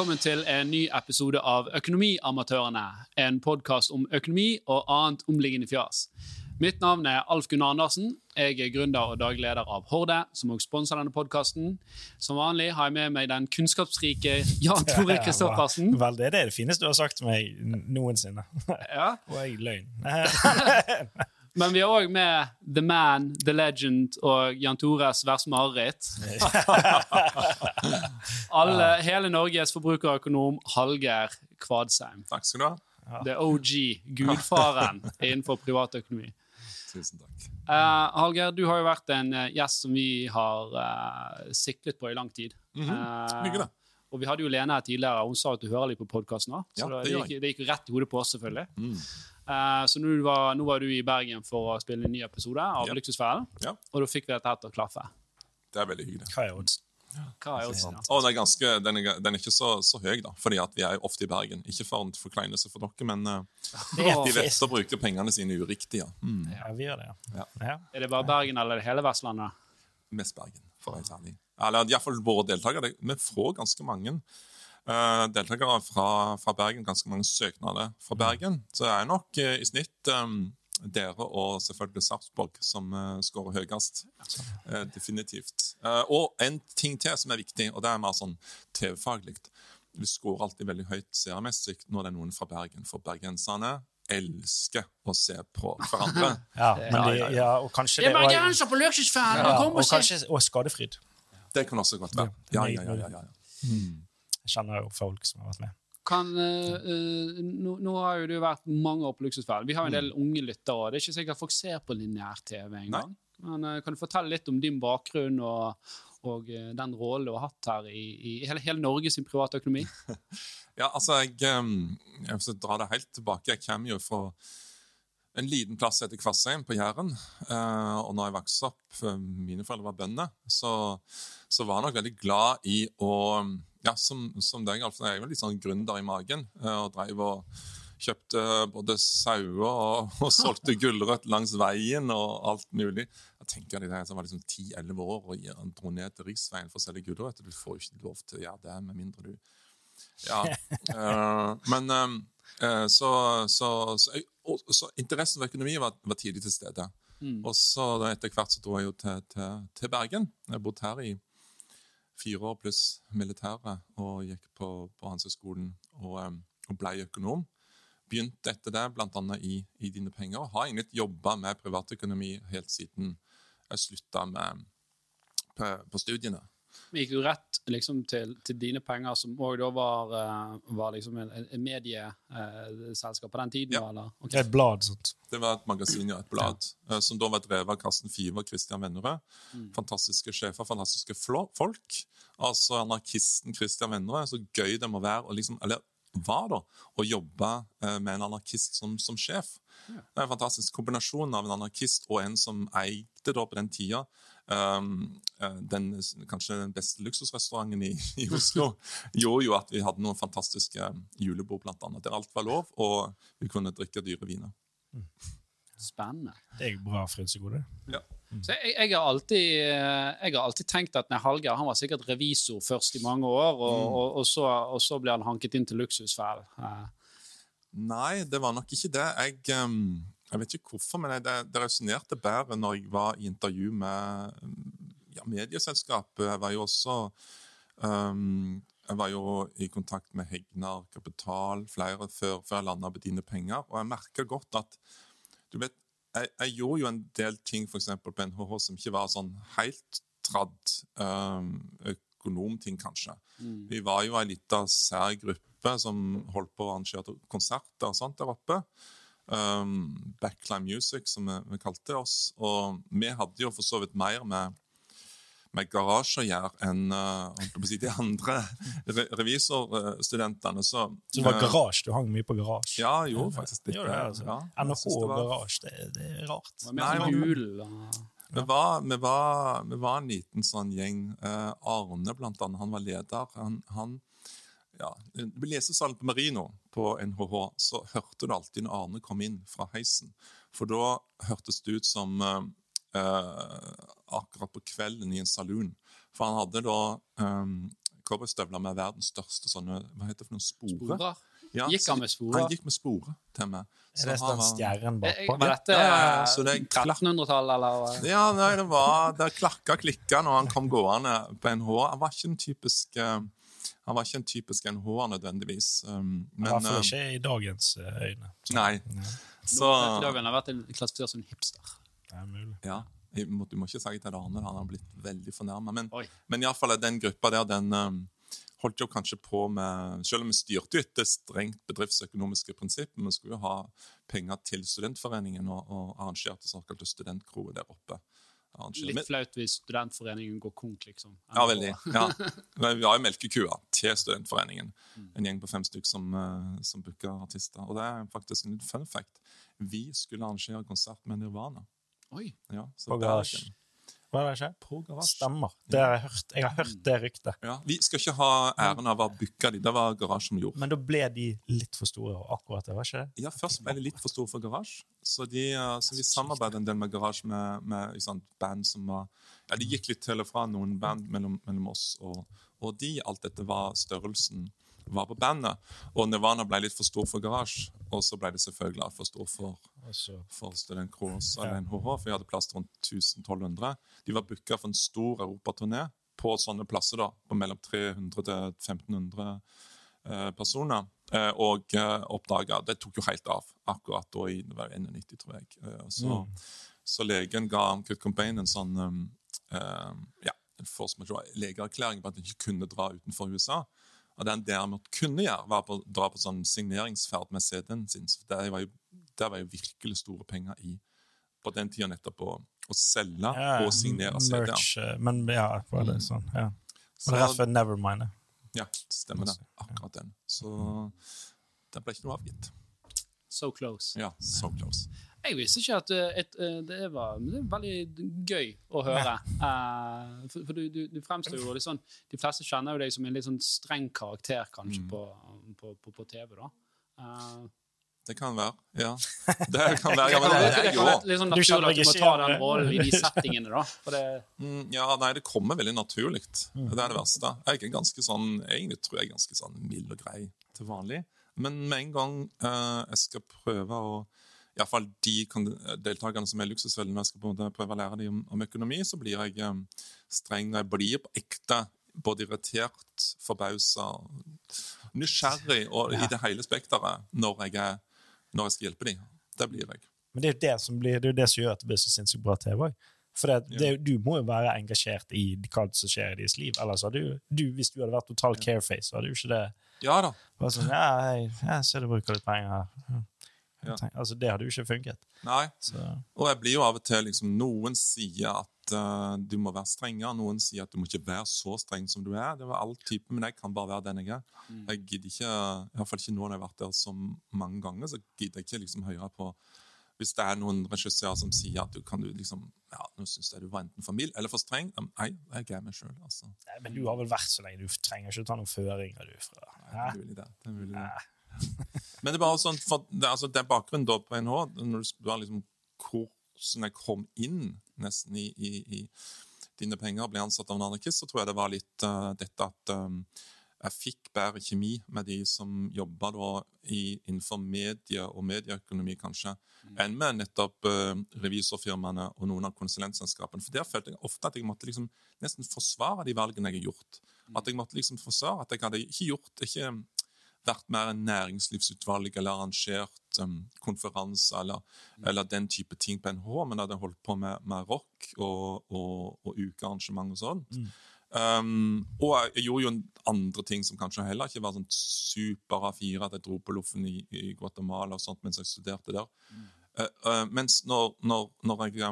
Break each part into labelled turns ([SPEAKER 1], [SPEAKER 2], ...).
[SPEAKER 1] velkommen til en ny episode av Økonomiamatørene. En podkast om økonomi og annet omliggende fjas. Mitt navn er Alf Gunnar Andersen. Jeg er gründer og daglig leder av Horde, som også sponser denne podkasten. Som vanlig har jeg med meg den kunnskapsrike Jan Tore Kristoffersen.
[SPEAKER 2] Vel, det er det fineste du har sagt til meg noensinne.
[SPEAKER 1] Ja.
[SPEAKER 2] Og jeg løgn.
[SPEAKER 1] Men vi har òg med The Man, The Legend og Jan Tores Vers mareritt. Alle, hele Norges forbrukerøkonom Hallgeir Kvadsheim.
[SPEAKER 3] Takk skal du ha.
[SPEAKER 1] The OG, gudfaren innenfor privatøkonomi.
[SPEAKER 3] Tusen takk.
[SPEAKER 1] Uh, Hallgeir, du har jo vært en eh, gjest som vi har uh, siklet på i lang tid.
[SPEAKER 3] Mykje da.
[SPEAKER 1] og vi hadde jo Lene her tidligere, hun sa at du hører litt på podkasten. Så
[SPEAKER 3] Ja,
[SPEAKER 1] det, gikk, det gikk rett i hodet på oss, selvfølgelig.
[SPEAKER 3] Mm.
[SPEAKER 1] Eh, så nå var, nå var du i Bergen for å spille en ny episode av
[SPEAKER 3] Ja.
[SPEAKER 1] Luksusfellen,
[SPEAKER 3] Ja,
[SPEAKER 1] og da fikk vi dette her til å klaffe.
[SPEAKER 3] det er veldig hyggelig.
[SPEAKER 2] Hva er odds?
[SPEAKER 1] Hva er oddsen? Ja?
[SPEAKER 3] Og den er, ganske, den er, den er ikke så, så høy, da, fordi at vi er jo ofte i Bergen. Ikke for en forkleinelse for dere, men uh,
[SPEAKER 2] Det er
[SPEAKER 3] de vet å bruke pengene sine uriktig. Ja. Mm.
[SPEAKER 2] Ja, vi gjør det, ja.
[SPEAKER 3] Ja.
[SPEAKER 2] ja.
[SPEAKER 1] Er det bare Bergen eller er det hele Vestlandet?
[SPEAKER 3] Mest Bergen, for å være ærlig. Eller iallfall våre deltakere. Vi får ganske mange uh, deltakere fra, fra Bergen, ganske mange søknader fra Bergen. Så det er nok uh, i snitt um, dere og selvfølgelig Sarpsborg som uh, skårer høyest. Eh, definitivt. Eh, og en ting til som er viktig, og det er mer sånn TV-faglig. Vi skårer alltid veldig høyt seermessig når det er noen fra Bergen, for bergenserne elsker å se på hverandre.
[SPEAKER 2] Ja, men de,
[SPEAKER 1] ja,
[SPEAKER 2] og kanskje
[SPEAKER 1] Det er
[SPEAKER 2] og-
[SPEAKER 1] bergenser på Luksusfellen!
[SPEAKER 2] ja, og
[SPEAKER 1] og
[SPEAKER 2] og skadefryd.
[SPEAKER 3] Det kan også godt være. Ja, ja, ja, ja, ja.
[SPEAKER 2] Jeg kjenner jo folk som har vært med.
[SPEAKER 1] Kan, eh, nå, nå har jo du vært mange år på Luksusfellen. Vi har en del unge lyttere, og det er ikke sikkert folk ser på lineær-TV engang. Men uh, kan du fortelle litt om din bakgrunn og, og uh, den rollen du har hatt her i, i hele, hele Norge sin privatøkonomi?
[SPEAKER 3] Ja, altså, jeg, um, jeg vil dra det helt tilbake. Jeg kommer jo fra en liten plass heter Kvassheim på Jæren. Uh, og når jeg vokste opp, mine foreldre var bønder, så, så var jeg nok veldig glad i å Ja, som, som deg, Alf, jeg er jo litt sånn gründer i magen. eh, og drev og kjøpte både sauer og, og solgte gulrøtt langs veien og alt mulig. Jeg tenker de der som var liksom 10-11 år og dro ned til riksveien for å selge gulrøtter. Du får ikke lov til å gjøre det med mindre du ja. uh, men uh, så, så, så, jeg- og, så interessen for økonomi var, var tidlig til stede.
[SPEAKER 1] Mm.
[SPEAKER 3] Og så etter hvert så dro jeg jo til, til, til Bergen. Jeg har bodd her i fire år pluss militæret og gikk på, på Handelshøyskolen og, og ble økonom. Begynte etter det bl.a. I, i Dine penger. og Har egentlig jobba med privatøkonomi helt siden jeg slutta på, på studiene.
[SPEAKER 1] Men Gikk jo rett liksom, til, til dine penger, som òg da var, eh, var liksom en, en medieselskap på den tiden?
[SPEAKER 3] Ja.
[SPEAKER 1] Eller? Ok.
[SPEAKER 2] Er et blad, sånt.
[SPEAKER 3] Det var et magasin, ja, et blad, Ja. som da var drevet av Karsten Five og Christian Vennerød.
[SPEAKER 1] Mm.
[SPEAKER 3] Fantastiske sjefer, fantastiske folk. Altså anarkisten Christian Vennerød, så gøy det må være å liksom, eller var da, å jobbe eh, med en anarkist som, som sjef. Det er en fantastisk kombinasjon av en anarkist og en som eide da på den tida um, den, kanskje den beste luksusrestauranten i, i Oslo, gjorde jo at vi hadde noen fantastiske julebord, blant annet, der alt var lov, og vi kunne drikke dyre viner.
[SPEAKER 1] Spennende.
[SPEAKER 2] Det er bra frynsegode.
[SPEAKER 3] Ja.
[SPEAKER 1] Så jeg, jeg, har alltid, eh, jeg har alltid tenkt at nei, Hallgeir han var sikkert revisor først i mange år, og,
[SPEAKER 3] Mm.
[SPEAKER 1] og, og, så, og så ble han hanket inn til luksusfellen.
[SPEAKER 3] Nei, det var nok ikke det. Jeg, ehm, jeg vet ikke hvorfor, men jeg, det, det resonnerte bedre når jeg var i intervju med ja, medieselskapet. Jeg var jo også um, Jeg var jo i kontakt med Hegnar Kapital flere før, før jeg landa på Dine penger, og jeg merka godt at du vet, jeg, jeg gjorde jo en del ting for på NHH som ikke var sånn helt tradd um, økonomting, kanskje. Vi var jo ei lita sær gruppe som holdt på å arrangere konserter og sånt der oppe. Um, Backline Music, som vi, vi kalte oss. Og vi hadde jo for så vidt mer med, med garasje å gjøre enn uh, si, de andre re revisorstudentene. Så,
[SPEAKER 2] Så det var
[SPEAKER 3] uh,
[SPEAKER 2] garasje. Du hang mye på garasje.
[SPEAKER 3] Ja, jo, faktisk. Det,
[SPEAKER 2] jo, det, altså.
[SPEAKER 3] ja. NRK
[SPEAKER 2] og
[SPEAKER 3] var-
[SPEAKER 2] garasje, det, det er rart.
[SPEAKER 1] det var mer
[SPEAKER 3] Nei, men-
[SPEAKER 1] jul.
[SPEAKER 3] Vi var, vi, var, vi var en liten sånn gjeng. Uh, Arne, blant annet, han var leder. Han, han ja, lesesalen på Marino på NHH så hørte du alltid når Arne kom inn fra heisen. For da hørtes det ut som eh, eh, akkurat på kvelden i en saloon. For han hadde da eh, cowboystøvler med verdens største sånne Hva heter det for noen spore?
[SPEAKER 1] Sporer.
[SPEAKER 3] Ja,
[SPEAKER 1] Gikk han med sporer?
[SPEAKER 3] Han gikk med sporer til meg. Så
[SPEAKER 2] Er det
[SPEAKER 3] var-
[SPEAKER 2] stjernen
[SPEAKER 1] Eh,
[SPEAKER 2] bakpå?
[SPEAKER 1] Var dette
[SPEAKER 3] Ja, ja, ja, det er
[SPEAKER 1] 1300-tallet, eller?
[SPEAKER 3] Ja, nei, det var Det klakka klikka når han kom gående på NH. Han var ikke den typiske eh, Han var ikke en typisk NH-er nødvendigvis. um,
[SPEAKER 2] I
[SPEAKER 3] Men
[SPEAKER 2] hvert fall
[SPEAKER 3] eh,
[SPEAKER 2] ikke i dagens eh, øyne. Så,
[SPEAKER 3] Nei.
[SPEAKER 2] Nei,
[SPEAKER 3] Så
[SPEAKER 1] Nå, I dag han vært en- klassifisert som en hipster.
[SPEAKER 2] det er mulig.
[SPEAKER 3] Ja. må- Du må ikke si til Arne, han har blitt veldig fornærma. Men,
[SPEAKER 1] Oi.
[SPEAKER 3] men iallfall den gruppa der, den um, holdt jo kanskje på med Selv om vi styrte jo etter strengt bedriftsøkonomiske prinsipper, men vi skulle jo ha penger til studentforeningen og, og arrangerte såkalte studentkroer der oppe.
[SPEAKER 1] Litt
[SPEAKER 3] Men-
[SPEAKER 1] flaut hvis studentforeningen går konk, liksom.
[SPEAKER 3] Ja, veldig. Ja. Men Vi har jo melkekua til Studentforeningen. En gjeng på fem stykker som, eh, som booker artister. Og det er faktisk en fun fact. Vi skulle arrangere konsert med Nirvana.
[SPEAKER 1] Oi.
[SPEAKER 3] Ja, så
[SPEAKER 2] garasje. Hva er det ikke? Stemmer. Det har jeg, hørt. jeg har hørt det ryktet.
[SPEAKER 3] Ja, vi skal ikke ha æren av å ha booka de. Det var garasjen gjorde.
[SPEAKER 2] Men da ble de litt for store, og akkurat det, var ikke det?
[SPEAKER 3] Ja, Først ble de litt for store for garasje, så, de, eh, så vi samarbeidet en del med garasje med, med sant, band som var Ja, De gikk litt til og fra noen band mellom, mellom oss og, og de. Alt dette var størrelsen var på bandet. Og Nirvana ble litt for stor for Garage, og så ble det selvfølgelig for stor for, for studentkro Cross og NHH, for vi hadde plass til rundt 1200. De var booka for en stor europaturné på sånne plasser, da, på mellom 300 til 1500 eh, personer. Eh, og eh, oppdaga Det tok jo helt av akkurat da i det 91, tror jeg. Eh, så, så legen ga Kurt Cobain en sånn um, ja, en force majeure legeerklæring på at han ikke kunne dra utenfor USA. Og den derimot kunne gjøre, var å dra på sånn signeringsferd med CD-en sin. Så det var jo, der var jo virkelig store penger i på den tida nettopp å, å selge
[SPEAKER 2] Ja,
[SPEAKER 3] og signere CD-er.
[SPEAKER 2] merch, eh, Men ja, var det sånn? Ja. Men før Nevermind? det?
[SPEAKER 3] Ja, stemmer det. Akkurat den. Så den ble ikke noe avgitt.
[SPEAKER 1] So close.
[SPEAKER 3] Ja, so close.
[SPEAKER 1] Jeg visste ikke at eh, et, eh, det, var, det veldig gøy å høre. Uh, for for du, du, du fremstår jo litt sånn De fleste kjenner jo deg som en litt sånn streng karakter, kanskje, på, på, på, på TV. da. Uh,
[SPEAKER 3] Det kan være. Ja. Det kan være. Ja, men det er jo
[SPEAKER 1] litt sånn naturlig at du må ta den rollen i de settingene. da. For det,
[SPEAKER 3] Mm, Ja, nei, det kommer veldig naturlig. Det er det verste. Jeg er ganske sånn, egentlig tror jeg er ganske sånn mild og grei til vanlig. Men med en gang uh, jeg skal prøve å Iallfall de deltakerne som er Luksusfellen, når jeg skal måte prøve å lære dem om, om økonomi, så blir jeg eh, streng. Og jeg blir på ekte både irritert, forbausa, nysgjerrig og i det hele spekteret når når jeg skal hjelpe dem. Det blir jeg.
[SPEAKER 2] Men det er jo det som, blir, det er jo det som gjør at det blir så sinnssykt bra TV òg. For det, det, du må jo være engasjert i hva som skjer i deres liv. Ellers hadde du, du, hvis du hadde vært total careface, så hadde jo ikke det
[SPEAKER 3] Ja da.
[SPEAKER 2] Bare sånn Ja, jeg, jeg ser du bruker litt penger her. Ja.
[SPEAKER 3] Ja.
[SPEAKER 2] Tenk- Altså, det hadde jo ikke funket.
[SPEAKER 3] Nei.
[SPEAKER 2] Så,
[SPEAKER 3] Og jeg blir jo av og til liksom, Noen sier at eh, du må være strengere, noen sier at du må ikke være så streng som du er. Det var all type, Men jeg kan bare være den jeg er. Jeg gidder ikke, i hvert fall ikke nå når jeg har vært der så mange ganger, så gidder jeg ikke liksom høre på hvis det er noen regissører som sier at du kan du liksom ja, nå syns jeg du var enten for mild eller for streng. Nei, jeg er meg sjøl, altså.
[SPEAKER 2] Nei, men du har vel vært så lenge. Du trenger ikke ta noen føringer, du. Fra.
[SPEAKER 3] Det er mulig det. det, er mulig det. Men det er bare sånn, for det, altså, det er bakgrunnen da på NH, når du spør liksom hvordan jeg kom inn nesten i, i, i dine penger og ble ansatt av en anarkist, så tror jeg det var litt uh, dette at um, jeg fikk bedre kjemi med de som jobba innenfor medie og medieøkonomi, kanskje, enn med nettopp uh, revisorfirmaene og noen av konsulentselskapene. For der følte jeg ofte at jeg måtte liksom nesten forsvare de valgene jeg har gjort. At jeg måtte liksom forsvare at jeg hadde ikke gjort ikke vært mer en næringslivsutvalg eller arrangert um, konferanser eller, eller den type ting på NH, men hadde holdt på med, med rock og, og, og ukearrangement og sånt. Um, og jeg gjorde jo andre ting som kanskje heller ikke var sånn super A4, at jeg dro på loffen i, i Guatemala og sånt mens jeg studerte der. Mm. Uh, uh, mens når, når, når, jeg,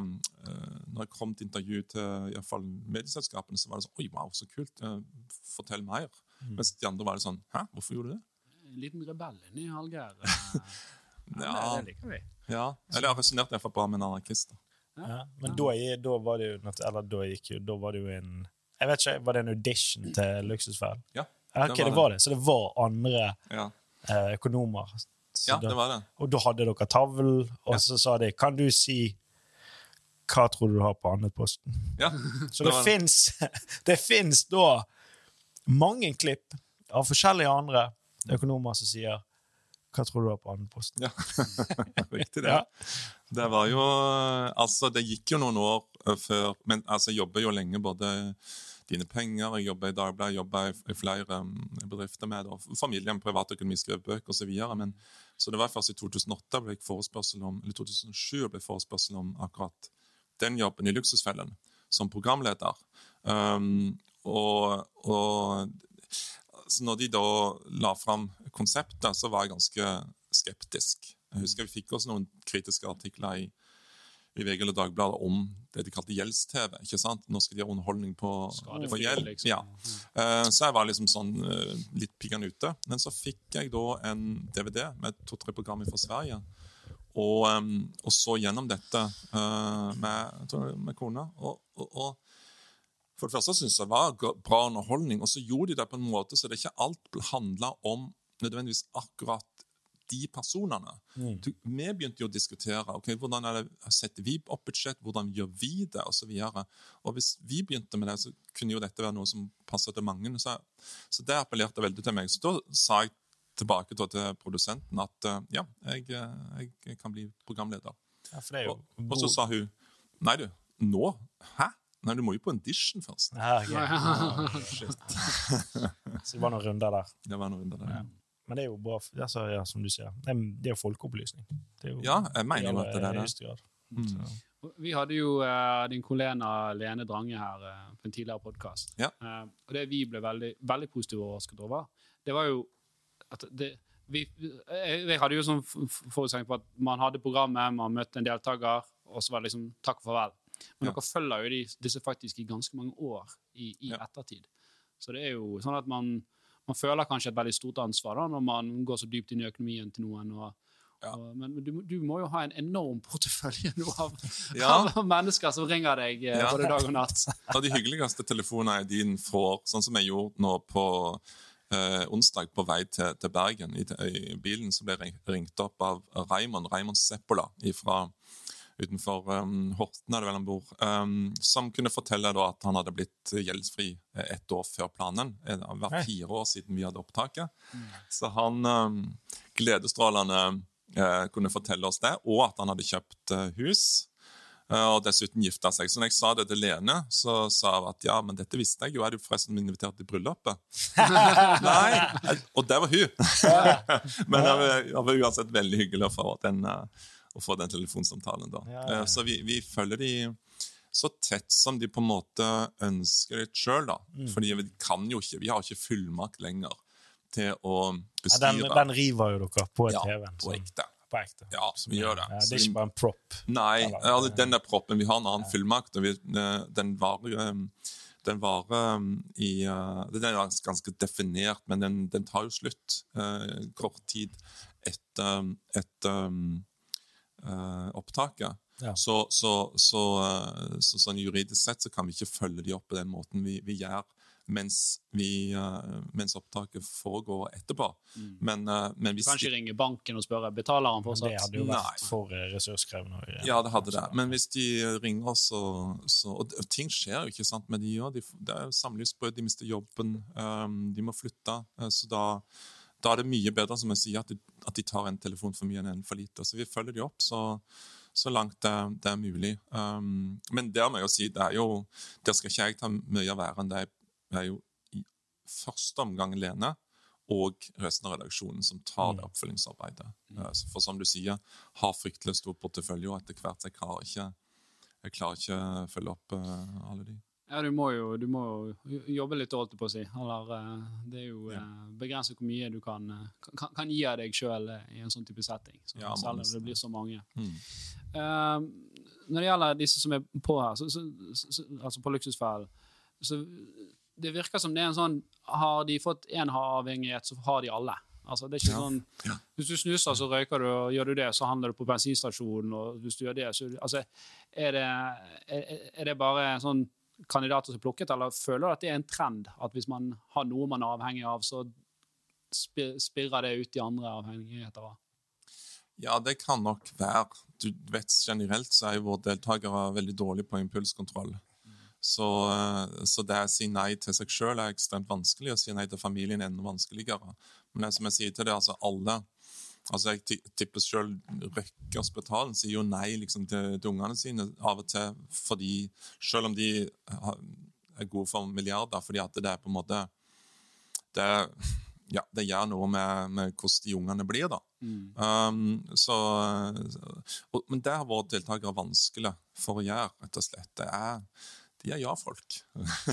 [SPEAKER 3] eh, når jeg kom til intervju til i hvert fall medieselskapene, så var det sånn Oi, wow, så kult. fortell mer. Mens de andre var det sånn Hæ, hvorfor gjorde du det?
[SPEAKER 1] En liten rebell inni Hallgeir. Ja,
[SPEAKER 3] Ja,
[SPEAKER 1] det, det liker vi.
[SPEAKER 3] ja. Eller jeg har resonnert iallfall bra med en anarkist. da.
[SPEAKER 2] Ja, men da, da var det jo noe, Eller da gikk jo Da var det jo en Jeg vet ikke, Var det en audition til Luksusfellen?
[SPEAKER 3] Ja,
[SPEAKER 2] Ja, ok, det var det. Så det var andre
[SPEAKER 3] ja.
[SPEAKER 2] eh, økonomer. Så
[SPEAKER 3] ja
[SPEAKER 2] da,
[SPEAKER 3] det var det.
[SPEAKER 2] Og da hadde dere tavl, og
[SPEAKER 3] Ja.
[SPEAKER 2] så sa de Kan du si hva tror du du har på andreposten?
[SPEAKER 3] Ja,
[SPEAKER 2] Så
[SPEAKER 3] det
[SPEAKER 2] det,
[SPEAKER 3] var det.
[SPEAKER 2] Det fins da mange klipp av forskjellige andre økonomer som sier Hva tror du var på andreposten?
[SPEAKER 3] Ja, riktig det.
[SPEAKER 2] Ja.
[SPEAKER 3] Det var jo Altså, det gikk jo noen år eh, før Men altså, jeg jobber jo lenge, både Dine Penger, jeg jobber i Dagbladet, jeg jobber i, i flere mm, bedrifter med det, og familien, privatøkonomi, skrev bøker osv. Men så det var først i 2008 ble jeg forespørsel om, eller 2007 ble forespørsel om akkurat den jobben i Luksusfellen, som programleder. Um, og, og så når de da la fram konseptet, så var jeg ganske skeptisk. Jeg husker vi fikk også noen kritiske artikler i, i VG eller Dagbladet om det de kalte gjelds-TV. ikke sant? Nå skal de ha underholdning på, på gjeld.
[SPEAKER 1] liksom.
[SPEAKER 3] Ja. Uh, Så jeg var liksom sånn uh, litt piggende ute. Men så fikk jeg da en DVD med to-tre programmer fra Sverige. Og, um, og så gjennom dette uh, med, med kona. Og, og, og for det første syntes jeg det var bra underholdning, og så gjorde de det på en måte så det ikke alt handla om nødvendigvis akkurat de personene.
[SPEAKER 2] Mm.
[SPEAKER 3] Du, vi begynte jo å diskutere ok, hvordan er det, setter vi opp budsjett, hvordan gjør vi det, osv. Hvis vi begynte med det, så kunne jo dette være noe som passet til mange. Så, så det appellerte veldig til meg. Så da sa jeg tilbake til produsenten at eh, ja, jeg, eh, jeg kan bli programleder.
[SPEAKER 2] Ja, jo
[SPEAKER 3] Og, og så sa hun nei, du, nå? Hæ? Nei, du må jo på audition først.
[SPEAKER 2] Ja, ok. Så det var noen runder der.
[SPEAKER 3] Det var noe runder der,
[SPEAKER 2] Ja. Men det er jo bra, altså, ja, som du sier. Det er, jo folkeopplysning. Det er jo,
[SPEAKER 3] Ja, jeg mener jo at det er det. Mm.
[SPEAKER 1] Vi hadde jo uh, din kollega Lene Drange her uh, på en tidligere podkast.
[SPEAKER 3] Ja.
[SPEAKER 1] og det vi ble veldig, veldig positivt overrasket over, det var jo at det vi, jeg, hadde jo sånn forutsetning på at man hadde programmet, man møtte en deltaker, og så var det liksom takk og farvel. Men
[SPEAKER 3] Ja.
[SPEAKER 1] dere følger jo de, disse faktisk i ganske mange år i, i
[SPEAKER 3] Ja.
[SPEAKER 1] ettertid. Så det er jo sånn at man, man føler kanskje et veldig stort ansvar da, når man går så dypt inn i økonomien til noen. og
[SPEAKER 3] Ja.
[SPEAKER 1] og, men du, du må jo ha en enorm portefølje nå av,
[SPEAKER 3] Ja.
[SPEAKER 1] av mennesker som ringer deg eh, både dag og natt.
[SPEAKER 3] Og de hyggeligste telefonene jeg din får, sånn som jeg gjorde nå på eh, onsdag på vei til, til Bergen. I, I bilen så ble jeg ringt opp av Raymond, Raymond Seppola ifra, utenfor um, Horten, er det vel han bor, um, som kunne fortelle da at han hadde blitt gjeldsfri eh, ett år før planen. hvert Det
[SPEAKER 2] Hei.
[SPEAKER 3] fire år siden vi hadde opptaket. Så han um, gledesstrålende uh, kunne fortelle oss det, og at han hadde kjøpt uh, hus. Eh, Og dessuten gifta seg. Så når jeg sa det til Lene, så sa hun at ja, men dette visste jeg jo. Er du forresten invitert til bryllupet? Nei! Og det var hun! men det var, det var uansett veldig hyggelig å få den, eh, å få den telefonsamtalen. da.
[SPEAKER 2] Ja, ja, ja.
[SPEAKER 3] Eh, Så vi, vi følger de så tett som de på en måte ønsker det sjøl.
[SPEAKER 2] Mm.
[SPEAKER 3] Fordi vi kan jo ikke, vi har ikke fullmakt lenger til å bestyre.
[SPEAKER 2] Ja, den, den river jo dere på
[SPEAKER 3] Ja,
[SPEAKER 2] TV-en.
[SPEAKER 3] på
[SPEAKER 2] så-
[SPEAKER 3] ekte.
[SPEAKER 2] På ekte.
[SPEAKER 3] Ja, vi gjør det.
[SPEAKER 2] Ja, det er ikke bare en prop.
[SPEAKER 3] Nei,
[SPEAKER 2] Eller-
[SPEAKER 3] den er proppen. Vi har en annen fullmakt. og vi, eh, den varer um, den varer i Den er ganske definert, men den, den tar jo slutt eh, kort tid etter, etter eh, opptaket.
[SPEAKER 2] Ja.
[SPEAKER 3] Så, så, så, eh, så sånn juridisk sett så kan vi ikke følge de opp på den måten vi, vi gjør mens, vi, eh, mens opptaket foregår etterpå. Men, eh, men
[SPEAKER 1] Du
[SPEAKER 3] hvis
[SPEAKER 1] kan
[SPEAKER 3] de-
[SPEAKER 1] ikke ringe banken og spørre betaler han
[SPEAKER 2] Men
[SPEAKER 1] fortsatt.
[SPEAKER 2] det hadde jo
[SPEAKER 3] Nei.
[SPEAKER 2] vært for eh, ressurskrevende.
[SPEAKER 3] Ja, det hadde det. Men hvis de ringer oss, og, så Og og ting skjer jo, ikke sant, med de òg. De, det er samlivsbrudd, de mister jobben, um, de må flytte. Så da, da er det mye bedre, som jeg sier, at de, at de tar en telefon for mye enn en for lite. Så vi følger de opp så, så langt det, det er mulig. Um, men det må jeg jo si, det er jo Der skal ikke jeg ta mye av æren. Det er, jo i første omgang Lene og resten av redaksjonen som tar det oppfølgingsarbeidet. Mm. så For som du sier, har fryktelig stor portefølje, og etter hvert jeg klarer ikke jeg klarer ikke å følge opp uh, alle de.
[SPEAKER 1] Ja, du må jo, du må jo jobbe litt, holdt jeg på å si. Eller, eh, det er jo ja. begrenset hvor mye du kan, eh, kan, kan gi av deg sjøl i en sånn type setting. Så,
[SPEAKER 3] Ja,
[SPEAKER 1] selv om det blir så mange.
[SPEAKER 3] Mm.
[SPEAKER 1] Uh, når det gjelder disse som er på her, så, så, så, altså på Luksusfellen så Det virker som det er en sånn Har de fått én avhengighet, så har de alle. Altså, det er ikke
[SPEAKER 3] Ja.
[SPEAKER 1] sånn
[SPEAKER 3] Ja.
[SPEAKER 1] Hvis du snuser, så røyker du, og gjør du det, så handler du på bensinstasjonen, og hvis du gjør det, så altså, er, det, er, er det bare sånn kandidater som er plukket, eller føler du at det er en trend? At hvis man har noe man er avhengig av, så spirrer det ut i andre avhengigheter?
[SPEAKER 3] Ja, det kan nok være. Du vet Generelt så er jo våre deltakere veldig dårlige på impulskontroll. Så, så det å si nei til seg sjøl er ekstremt vanskelig, og å si nei til familien er enda vanskeligere. Men som jeg sier til det, altså alle altså Jeg tipper sjøl Røkke Hospitalen sier jo nei liksom, til, til ungene sine av og til, fordi selv om de er gode for milliarder, fordi at det er på en måte det, ja, det gjør noe med, med hvordan de ungene blir, da.
[SPEAKER 1] Mm.
[SPEAKER 3] Um, så, og, men det har våre deltakere vanskelig for å gjøre, rett og slett. Det er, de er ja-folk.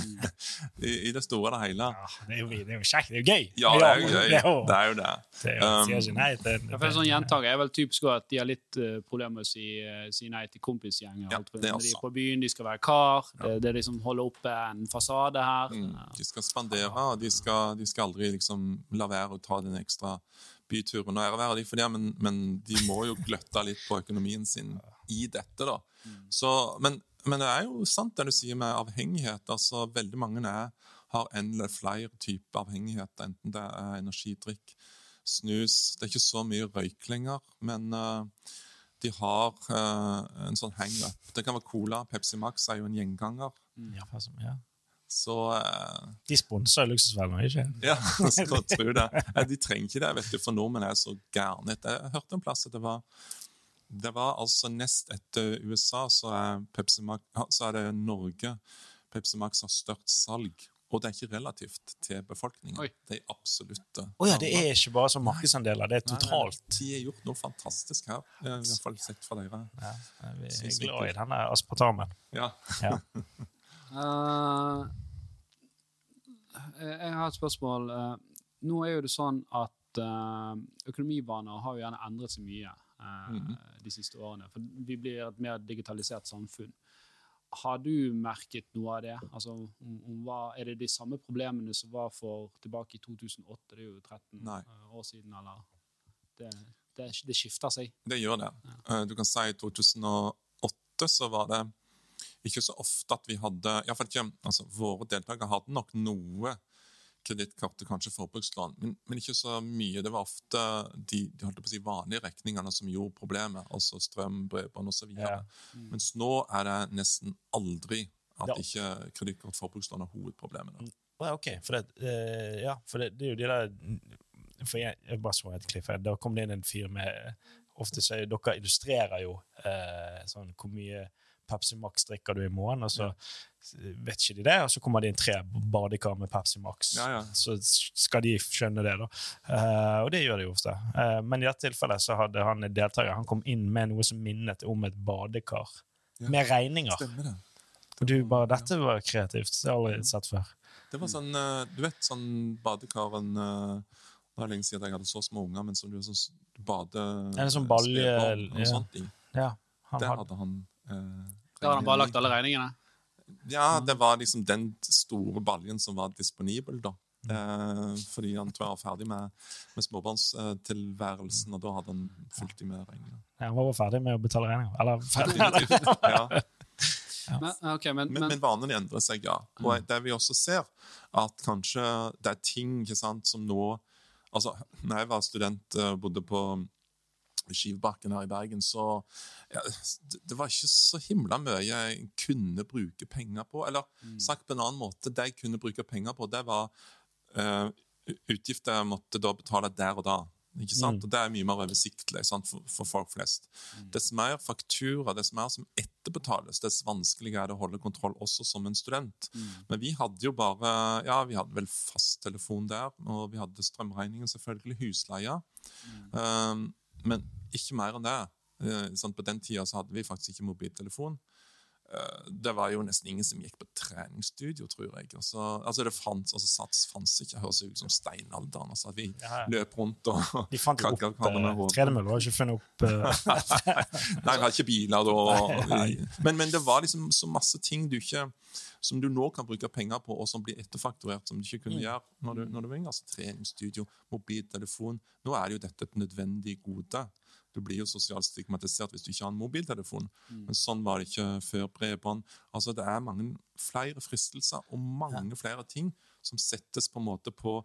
[SPEAKER 3] I, I det store og det hele.
[SPEAKER 2] Ja, det, er jo, det er jo kjekt. Det er jo gøy.
[SPEAKER 3] Ja, det er jo gøy.
[SPEAKER 2] Det er jo,
[SPEAKER 3] Det er jo det.
[SPEAKER 2] det er jo, jeg sier
[SPEAKER 3] Um,
[SPEAKER 2] ikke nei til
[SPEAKER 1] for en sånn gjentaker er vel typisk at de har litt uh, problemer med å si, uh, si nei til kompisgjenger.
[SPEAKER 3] Ja,
[SPEAKER 1] de er på byen, de skal være kar. Det, det er liksom holde oppe en fasade her.
[SPEAKER 3] Mm, de skal spandere, og de skal, de skal aldri liksom la være å ta den ekstra byturen. Og ære være de for det, men, men de må jo gløtte litt på økonomien sin i dette, da. Så, men, men det er jo sant det du sier med avhengighet. altså Veldig mange er, har en eller flere typer avhengighet, enten det er energidrikk, snus Det er ikke så mye røyk lenger, men uh, de har uh, en sånn hang-up. Det kan være cola. Pepsi Max er jo en gjenganger.
[SPEAKER 2] Ja, hva som- ja.
[SPEAKER 3] Så uh,
[SPEAKER 2] De sponser luksusvalgene, ikke
[SPEAKER 3] ja, skal tro det. De trenger ikke det, vet du, for nordmenn er så gærne. Jeg hørte en plass at det var det var altså nest etter USA, så er, Pepsi Max, så er det Norge Pepsi Max har størst salg. Og det er ikke relativt til befolkningen.
[SPEAKER 1] Oi.
[SPEAKER 3] Det er absolutt
[SPEAKER 2] Oh, ja, det er ikke bare som markedsandeler, det er totalt.
[SPEAKER 3] De har gjort noe fantastisk her. I hvert fall sett fra dere.
[SPEAKER 2] Ja, vi er glad i denne aspartamen.
[SPEAKER 3] Ja.
[SPEAKER 2] Ja.
[SPEAKER 1] uh, jeg har et spørsmål. Eh, nå er jo det sånn at økonomivaner har jo gjerne endret seg mye. De siste årene. For vi blir et mer digitalisert samfunn. Har du merket noe av det? Altså, om, om hva, er det de samme problemene som var for tilbake i 2008? Det er jo 13
[SPEAKER 3] Nei.
[SPEAKER 1] eh, år siden, eller? Det, det, det skifter seg.
[SPEAKER 3] Det gjør det. Ja. Du kan si i 2008 så var det ikke så ofte at vi hadde i hvert fall ikke, altså Våre deltakere hadde nok noe kredittkort og kanskje forbrukslån, men, men ikke så mye. Det var ofte de, de holdt på å si vanlige regningene som gjorde problemet, altså strøm, bredbånd osv.
[SPEAKER 2] Ja.
[SPEAKER 3] Mens nå er det nesten aldri at
[SPEAKER 2] Ja.
[SPEAKER 3] ikke kredittkort forbrukslån er hovedproblemet.
[SPEAKER 2] ja, ok, for det, uh, ja, for det, det er jo de der for jeg, jeg bare så et klipp her. Da kom det inn en fyr med Ofte så er dere illustrerer jo uh, sånn hvor mye Pepsi Max drikker du i morgen, og så vet ikke de det, og så kommer det inn tre badekar med Pepsi Max.
[SPEAKER 3] Ja, ja.
[SPEAKER 2] Så skal de skjønne det, da. Uh, og det gjør de ofte. Uh, men i dette tilfellet så hadde han en deltaker han kom inn med noe som minnet om et badekar.
[SPEAKER 3] Ja.
[SPEAKER 2] Med regninger.
[SPEAKER 3] Stemmer det.
[SPEAKER 2] Og du bare, Dette var kreativt. Det har jeg aldri sett før.
[SPEAKER 3] Det var sånn, eh, du vet sånn badekaren Det er lenge siden jeg hadde så små unger, men som du sånn bade...
[SPEAKER 2] En sånn balje- ja. Ja, han
[SPEAKER 3] Der
[SPEAKER 2] hadde
[SPEAKER 3] han
[SPEAKER 1] Der har han bare lagt alle regningene.
[SPEAKER 3] Ja, det var liksom den store baljen som var disponibel, da. Eh, fordi han tror jeg var ferdig med, med småbarnstilværelsen, og da hadde han fulgt de med regninger.
[SPEAKER 2] Ja, han var ferdig med å betale regninger. Eller ferdig.
[SPEAKER 3] Definitivt. Ja.
[SPEAKER 1] Men, okay, men,
[SPEAKER 3] Men,
[SPEAKER 1] men,
[SPEAKER 3] men vanene endrer seg, ja. Og det vi også ser, at kanskje det er ting ikke sant, som nå altså, når jeg var student og bodde på Skivbakken her i Bergen, så ja, det, var ikke så himla mye jeg kunne bruke penger på. Eller sagt på en annen måte, det jeg kunne bruke penger på, det var uh, utgifter jeg måtte da betale der og da. Ikke sant? Og Det er mye mer oversiktlig for, for folk flest. Dess mer faktura, dess mer som etterbetales, dess vanskeligere er det å holde kontroll også som en student. Men vi hadde jo bare Ja, vi hadde vel fasttelefon der, og vi hadde strømregningen, selvfølgelig, husleie. Um, men ikke mer enn det. Sånn. På den tida hadde vi faktisk ikke mobiltelefon. Eh, det var jo nesten ingen som gikk på treningsstudio, tror jeg. Altså, altså det fanns, altså Sats fantes ikke. Høres ut som steinalderen. Altså at vi
[SPEAKER 2] Ja, ja.
[SPEAKER 3] løp rundt og
[SPEAKER 2] De fant jo opp eh,
[SPEAKER 3] hodet.
[SPEAKER 2] Tredemølle, var ikke funnet opp eh,
[SPEAKER 3] Nei, vi hadde ikke biler da. Men, men det var liksom så masse ting du ikke som du nå kan bruke penger på, og som blir etterfakturert, som du ikke kunne gjøre når du, når du var yngre. Altså treningsstudio, mobiltelefon. Nå er jo dette et nødvendig gode. Du blir jo sosialt stigmatisert hvis du ikke har en mobiltelefon. Men sånn var det ikke før bredbånd. Altså, det er mange flere fristelser og mange flere ting som settes på en måte på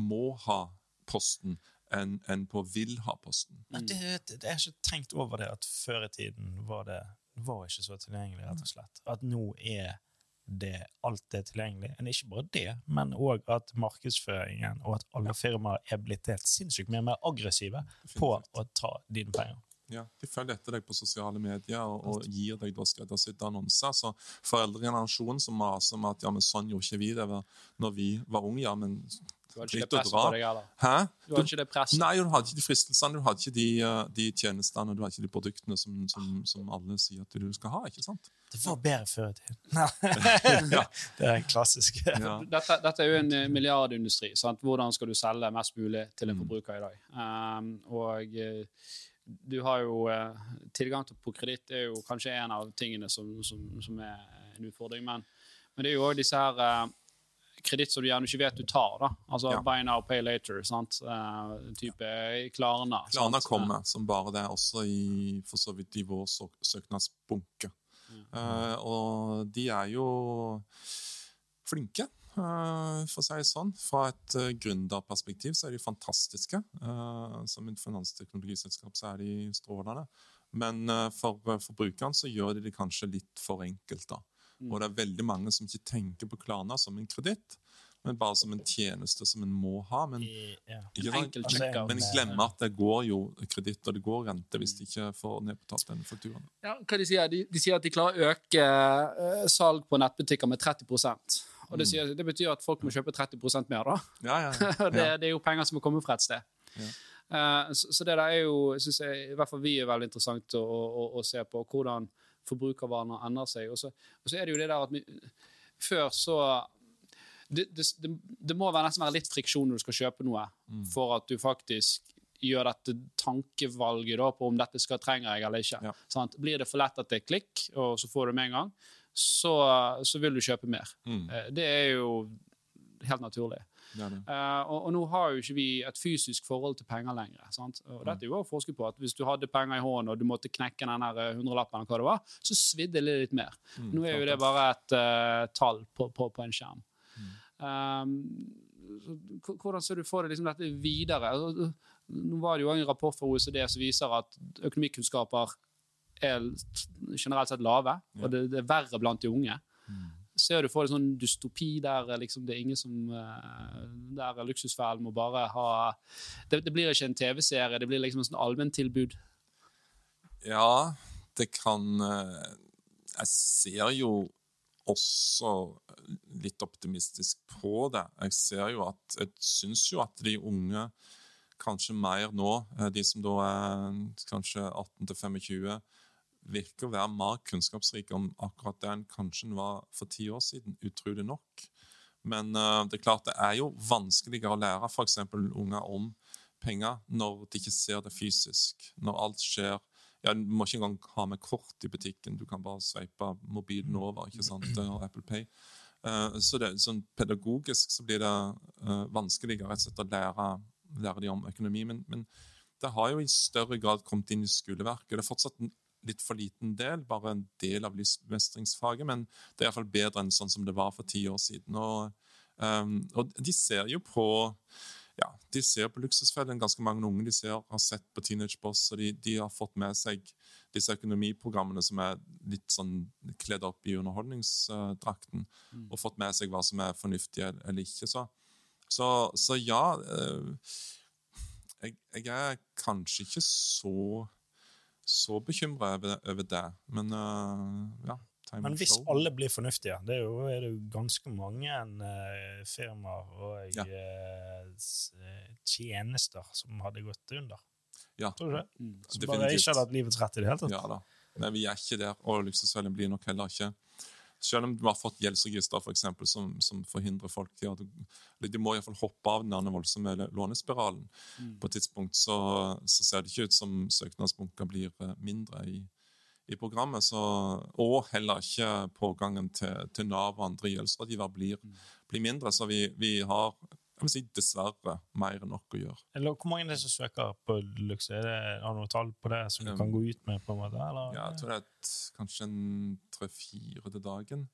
[SPEAKER 3] må ha-posten enn en på vil ha-posten.
[SPEAKER 2] Nei, det, har ikke tenkt over det at før i tiden var det var ikke så tilgjengelig, rett og slett. At nå er det alt er tilgjengelig. Men ikke bare det, men òg at markedsføringen og at alle firmaer er blitt helt sinnssykt mye mer aggressive på å ta dine penger.
[SPEAKER 3] Ja, De følger etter deg på sosiale medier og, og gir deg da skreddersydde annonser. Så foreldregenerasjonen som maser om at ja, men sånn gjorde ikke vi det var- når vi var unge. ja, men
[SPEAKER 1] Du hadde ikke det presset på deg heller.
[SPEAKER 3] Hæ?
[SPEAKER 1] Du hadde ikke det presset.
[SPEAKER 3] Nei, du hadde ikke de fristelsene, du hadde ikke de, eh, de tjenestene, du hadde ikke de produktene som, som, som alle sier at du skal ha. ikke sant?
[SPEAKER 2] Det var bedre før i tiden. Det er en klassisk.
[SPEAKER 3] Ja.
[SPEAKER 1] Dette, dette er jo en eh, milliardindustri. Sant? Hvordan skal du selge mest mulig til en
[SPEAKER 3] Mm.
[SPEAKER 1] forbruker i dag? Um, og eh, du har jo eh, Tilgang til på kreditt er jo kanskje en av tingene som, som, som er en utfordring. Men, men det er jo òg disse her kreditt som du gjerne ikke vet du tar. da. Altså
[SPEAKER 3] Ja.
[SPEAKER 1] buy now, pay later. sant? Uh, type Klarna.
[SPEAKER 3] Klarna kommer som bare det, også i, for så vidt i vår sø søknadsbunke. Eh, og de er jo flinke, uh, for å si det sånn. Fra et uh, gründerperspektiv så er de fantastiske. Som et finansteknologiselskap så er de strålende. Men for uh, forbrukeren så gjør de det kanskje litt for enkelt. da. Og det er veldig mange som ikke tenker på Klarna som en kreditt, men bare som en tjeneste som en må ha. men
[SPEAKER 2] I, ja.
[SPEAKER 1] checkout.
[SPEAKER 3] Men glem at det går jo kreditt og det går rente hvis de ikke får nedbetalt den fakturaen.
[SPEAKER 1] Ja, hva de sier? De, de sier at de klarer å øke uh, salg på nettbutikker med 30 Og det, sier, det betyr at folk må kjøpe 30% mer, da.
[SPEAKER 3] Ja, ja, ja.
[SPEAKER 1] Det, det er jo penger som må komme fra et sted.
[SPEAKER 3] Ja.
[SPEAKER 1] Eh, så, så det der er jo, synes jeg, i hvert fall vi er veldig interessant å, å, å se på hvordan forbrukervaner endrer seg. Og så, og så er det jo det der at vi, før så det, det, det, må være nesten være litt friksjon når du skal kjøpe noe,
[SPEAKER 3] Mm.
[SPEAKER 1] for at du faktisk gjør dette tankevalget da, på om dette skal trenger jeg eller ikke.
[SPEAKER 3] Ja.
[SPEAKER 1] Sant? Blir det for lett at det er klikk, og så får du det med en gang, så, så vil du kjøpe mer.
[SPEAKER 3] Mm,
[SPEAKER 1] Eh, Det er jo helt naturlig.
[SPEAKER 3] det det.
[SPEAKER 1] Uh, og, og nå har jo ikke vi et fysisk forhold til penger lenger. Sant? Og dette er jo forsket på at Hvis du hadde penger i hånden og du måtte knekke den eh, hundrelappen, så svidde det litt mer.
[SPEAKER 3] Mm,
[SPEAKER 1] Nå er jo det bare et uh, tall på, på, på en skjerm. Um, hvordan ser du for deg liksom dette videre? Altså, Nå var det jo en rapport fra OECD som viser at økonomikunnskaper er generelt sett lave, og det, det er verre blant de unge. Ser du for deg sånn dystopi der liksom, det er ingen som eh, Der luksusfellen må bare ha Det, det blir ikke en TV-serie, det blir liksom en sånn allmenntilbud.
[SPEAKER 3] Ja, det kan eh, Jeg ser jo også litt optimistisk på det. Jeg ser jo at Jeg syns jo at de unge, kanskje mer nå, eh, de som da er kanskje 18 til 25, virker å være mer kunnskapsrike om akkurat det enn kanskje den var for ti år siden. Utrolig nok. Men eh, det er klart det er jo vanskeligere å lære f.eks. unger om penger når de ikke ser det fysisk. Når alt skjer ja, Du må ikke engang ha med kort i butikken. Du kan bare sveipe mobilen over. ikke sant, og Apple Pay. Eh, så det, sånn pedagogisk så blir det eh, vanskeligere rett og slett å lære, lære de om økonomi. Men, men det har jo i større grad kommet inn i skoleverket. Det er fortsatt en litt for liten del, bare en del av livsmestringsfaget, men det er iallfall bedre enn sånn som det var for ti år siden. Og, eh, og de ser jo på ja, de ser på Luksusfellen, ganske mange unge de ser, har sett på Teenage Boss, og de, de har fått med seg disse økonomiprogrammene som er litt sånn kledd opp i underholdningsdrakten, og fått med seg hva som er fornuftig eller ikke. Så, så, så ja eh, jeg, jeg er kanskje ikke så så bekymra over, over det, men eh, ja. Time
[SPEAKER 2] Men hvis
[SPEAKER 3] show.
[SPEAKER 2] alle blir fornuftige, det er jo, er det jo ganske mange uh, firmaer og
[SPEAKER 3] Ja.
[SPEAKER 2] uh, eh, tjenester som hadde gått under.
[SPEAKER 3] Ja,
[SPEAKER 2] Tror du det?
[SPEAKER 1] Mm.
[SPEAKER 2] Som bare ikke hadde hatt livets rett i det hele tatt.
[SPEAKER 3] Ja da. Men vi er ikke der, og luksusfellen blir nok heller ikke. Selv om du har fått gjeldsregister for eksempel, som, som forhindrer folk til at De må iallfall hoppe av den voldsomme lånespiralen. På et tidspunkt så, så ser det ikke ut som søknadsbunker blir mindre i, i programmet. Så, og heller ikke pågangen til, til Nav og andre gjeldsrådgivere blir, blir mindre. Så vi, vi har si, dessverre mer enn nok å gjøre.
[SPEAKER 2] Eller hvor mange er det som søker på Lux? Er det, har du noe tall på det som du
[SPEAKER 3] Um,
[SPEAKER 2] kan gå ut med? på en måte? Eller?
[SPEAKER 3] Ja, jeg tror det er et, kanskje en tre-fire til dagen.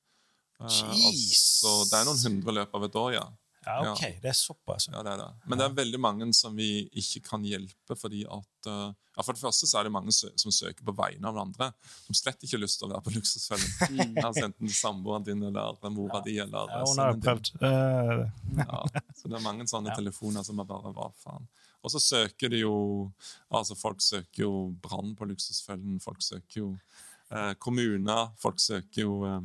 [SPEAKER 2] Jeez.
[SPEAKER 3] Uh, altså, det er noen hundre i løpet av et år, ja.
[SPEAKER 2] Ja, OK. Det er såpass.
[SPEAKER 3] Ja, det er det. Men det er veldig mange som vi ikke kan hjelpe fordi at uh, ja, For det første så er det mange som søker på vegne av andre, som slett ikke har lyst til å være på Luksusfellen.
[SPEAKER 1] Mm.
[SPEAKER 3] altså enten samboeren din eller mora di eller
[SPEAKER 2] Ja, hun har prøvd. Eh,
[SPEAKER 3] Ja, så det er mange sånne
[SPEAKER 2] Ja.
[SPEAKER 3] telefoner som er bare hva faen. Og så søker de jo Altså, folk søker jo brann på Luksusfellen, folk søker jo eh, kommuner, folk søker jo eh, eh,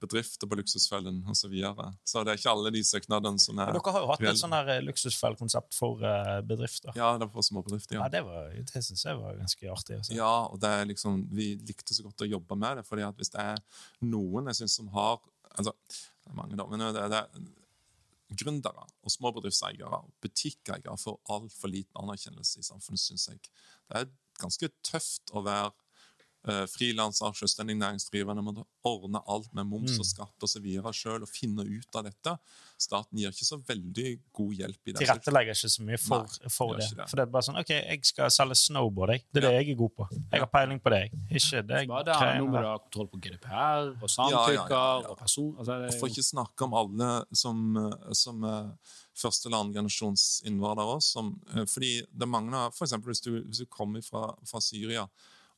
[SPEAKER 3] bedrifter på Luksusfellen osv. Så, videre. så det er ikke alle de søknadene som er
[SPEAKER 2] dere har jo hatt et sånn her eh, luksusfellkonsept for eh, bedrifter.
[SPEAKER 3] Ja, det var for småbedrifter.
[SPEAKER 2] Ja,
[SPEAKER 3] Ja.
[SPEAKER 2] det, var- det syns jeg var ganske artig. Også.
[SPEAKER 3] ja, og det er liksom Vi likte så godt å jobbe med det, fordi at hvis det er noen jeg synes som har altså, det er mange da, men det, det er gründere og småbedriftseiere og butikkeiere får altfor liten anerkjennelse i samfunnet, syns jeg. Det er ganske tøft å være uh, frilanser, selvstendig næringsdrivende, må ordne alt med moms og skatt osv. sjøl og finne ut av dette. Staten gir ikke så veldig god hjelp i det.
[SPEAKER 2] Tilrettelegger ikke så mye for,
[SPEAKER 3] Nei,
[SPEAKER 2] for det.
[SPEAKER 3] det.
[SPEAKER 2] For det er bare sånn OK, jeg skal selge snowboard. Jeg. Det er det jeg er god på. Jeg har peiling på det. Ikke det
[SPEAKER 1] jeg det er nå må du ha kontroll på GDPR og samtykker
[SPEAKER 3] Ja, ja, ja, ja.
[SPEAKER 1] og person... Altså, det
[SPEAKER 3] Og for ikke snakke om alle som, eh, som eh, første- eller andregenerasjonsinnvandrere. eh, fordi det mangler eksempel hvis du, hvis du kommer fra, fra Syria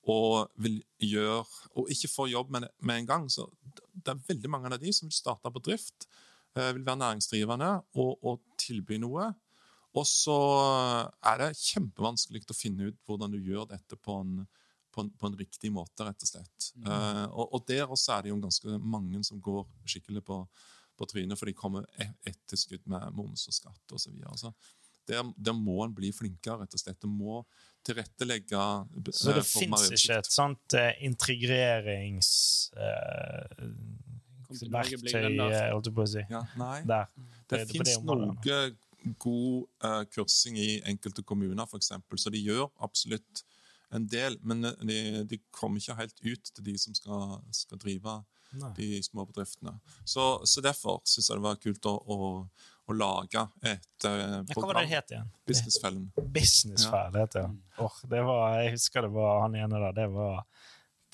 [SPEAKER 3] og vil gjøre, og ikke får jobb med, med en gang, så det er veldig mange av de som vil starte bedrift, eh, vil være næringsdrivende og, og tilby noe. Og så er det kjempevanskelig å finne ut hvordan du gjør dette på en, på en, på en riktig måte, rett og slett. Eh, og, og der også er det jo ganske mange som går skikkelig på, på trynet, for de kommer e- etterskudd med moms og skatt osv. Så videre. så der, der må en bli flinkere, rett og slett. En må tilrettelegge
[SPEAKER 2] Så
[SPEAKER 3] eh,
[SPEAKER 2] det
[SPEAKER 3] for
[SPEAKER 2] fins ikke et sånt uh, integrerings... uh,
[SPEAKER 1] Kom til
[SPEAKER 2] verktøy, eh, holdt jeg på å si.
[SPEAKER 3] ja, Nei.
[SPEAKER 2] Der.
[SPEAKER 3] Det
[SPEAKER 2] Det- det-
[SPEAKER 3] fins noe god uh, kursing i enkelte kommuner, f.eks., så de gjør absolutt en del, men eh, de, de kommer ikke helt ut til de som skal, skal drive
[SPEAKER 2] Nei.
[SPEAKER 3] de små bedriftene. Så, så derfor syns jeg det var kult å, å, å lage et eh,
[SPEAKER 2] Ja, Hva var det det het igjen?
[SPEAKER 3] Businessfellen.
[SPEAKER 2] Businessfell, det heter det. Åh, det var, jeg husker det var han ene der. Det var,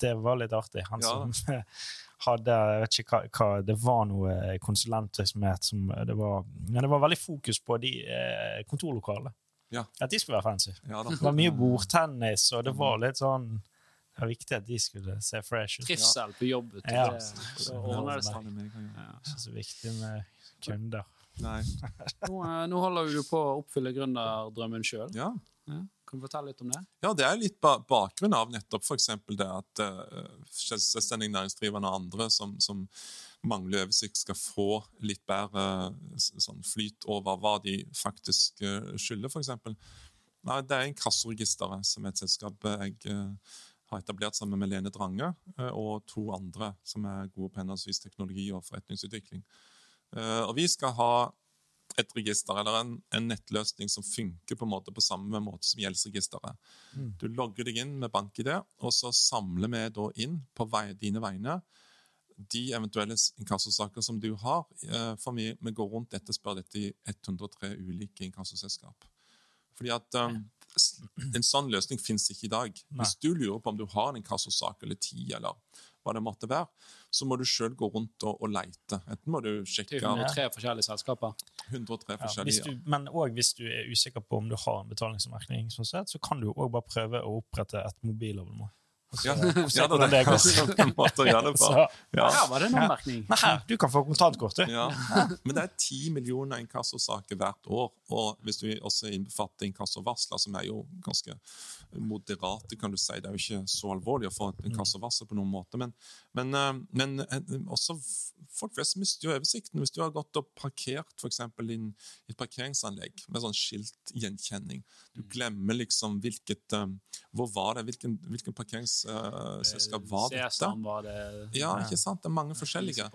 [SPEAKER 2] det var litt artig. Han
[SPEAKER 3] Ja.
[SPEAKER 2] som hadde Jeg vet ikke hva, hva Det var noe konsulentvirksomhet som det var Men det var veldig fokus på de eh, kontorlokalene.
[SPEAKER 3] Ja.
[SPEAKER 2] At de skulle være fancy.
[SPEAKER 3] Ja.
[SPEAKER 2] Det var mye bordtennis, og det var litt sånn Det var viktig at de skulle se fresh ut.
[SPEAKER 1] Trivsel på jobb.
[SPEAKER 2] Ja.
[SPEAKER 1] Det, så ordner seg.
[SPEAKER 3] Ja.
[SPEAKER 1] Ja.
[SPEAKER 2] Ikke så viktig med kunder.
[SPEAKER 3] Nei.
[SPEAKER 1] Nå, eh, nå holder du på å oppfylle gründerdrømmen sjøl.
[SPEAKER 3] Ja.
[SPEAKER 1] Kan du fortelle litt om det?
[SPEAKER 3] Ja, det er litt ba bakgrunn av nettopp f.eks. det at uh, selvstendig næringsdrivende og andre som, som mangler oversikt, skal få litt bedre uh, sånn flyt over hva de faktisk uh, skylder, f.eks. Nei, det er Inkassoregisteret, som er et selskap jeg eh, har etablert sammen med Lene Drange eh, og to andre som er gode på henholdsvis teknologi og forretningsutvikling. Eh, og vi skal ha et register, eller en, en nettløsning som funker på måte på samme måte som gjeldsregisteret. Du logger deg inn med BankID, og så samler vi da inn på vei, dine vegne de eventuelle inkassosaker som du har. eh, For vi, vi går rundt dette og spør dette i 103 ulike inkassoselskap. Fordi at um, En sånn løsning fins ikke i dag.
[SPEAKER 2] Nei.
[SPEAKER 3] Hvis du lurer på om du har en inkassosak eller ti, eller hva det måtte være, så må du sjøl gå rundt og, og leite. Enten må du sjekke
[SPEAKER 1] Til 103 forskjellige selskaper.
[SPEAKER 3] 103
[SPEAKER 2] Ja, hvis
[SPEAKER 3] forskjellige
[SPEAKER 2] du, men òg hvis du er usikker på om du har en betalingsanmerkning, sånn sett, så kan du òg bare prøve å opprette et mobilabonnement.
[SPEAKER 3] Ja, ja da, det
[SPEAKER 2] det
[SPEAKER 3] er en måte å gjøre det på. Ja.
[SPEAKER 1] Her var det en anmerkning?
[SPEAKER 2] Du kan få kontantkortet.
[SPEAKER 3] Ja. Men det er ti millioner inkassosaker hvert år. Og hvis du også innbefatter inkassovarsler, som er jo ganske moderate, kan du si, det er jo ikke så alvorlig å få et inkassovarsel på noen måte, men, men, eh, men eh, også folk flest mister jo oversikten. Hvis du har gått og parkert for eksempel i et parkeringsanlegg med sånn skiltgjenkjenning, du glemmer liksom hvilket eh, Hvor var det? Hvilken, hvilken parkeringsselskap var dette?
[SPEAKER 1] Var det.
[SPEAKER 3] Ja, ikke sant? Det er mange forskjellige.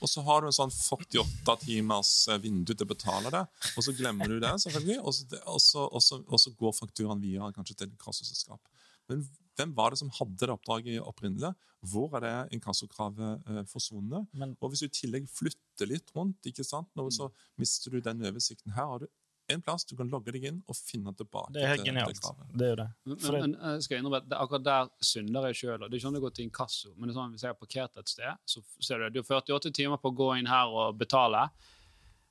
[SPEAKER 3] Og så har du en sånn 48 timers eh, vindu til å betale det, og så glemmer du det, selvfølgelig, og så, og så, og så, og så går fakturaen videre kanskje til inkassoselskap. Men hvem var det som hadde det oppdraget opprinnelig? Hvor er det inkassokravet eh, forsvunnet?
[SPEAKER 2] Men
[SPEAKER 3] Og hvis du i tillegg flytter litt rundt, ikke sant, nå, så mister du den oversikten. Her har du en plass du kan logge deg inn og finne tilbake
[SPEAKER 2] det er helt
[SPEAKER 3] til det
[SPEAKER 2] genialt. Det er jo det.
[SPEAKER 1] Men, men, men, skal jeg innrømme det, akkurat der synder jeg sjøl. Det er ikke sånn det går til inkasso. Men det er sånn, hvis jeg har parkert et sted, så ser du at du har 48 timer på å gå inn her og betale.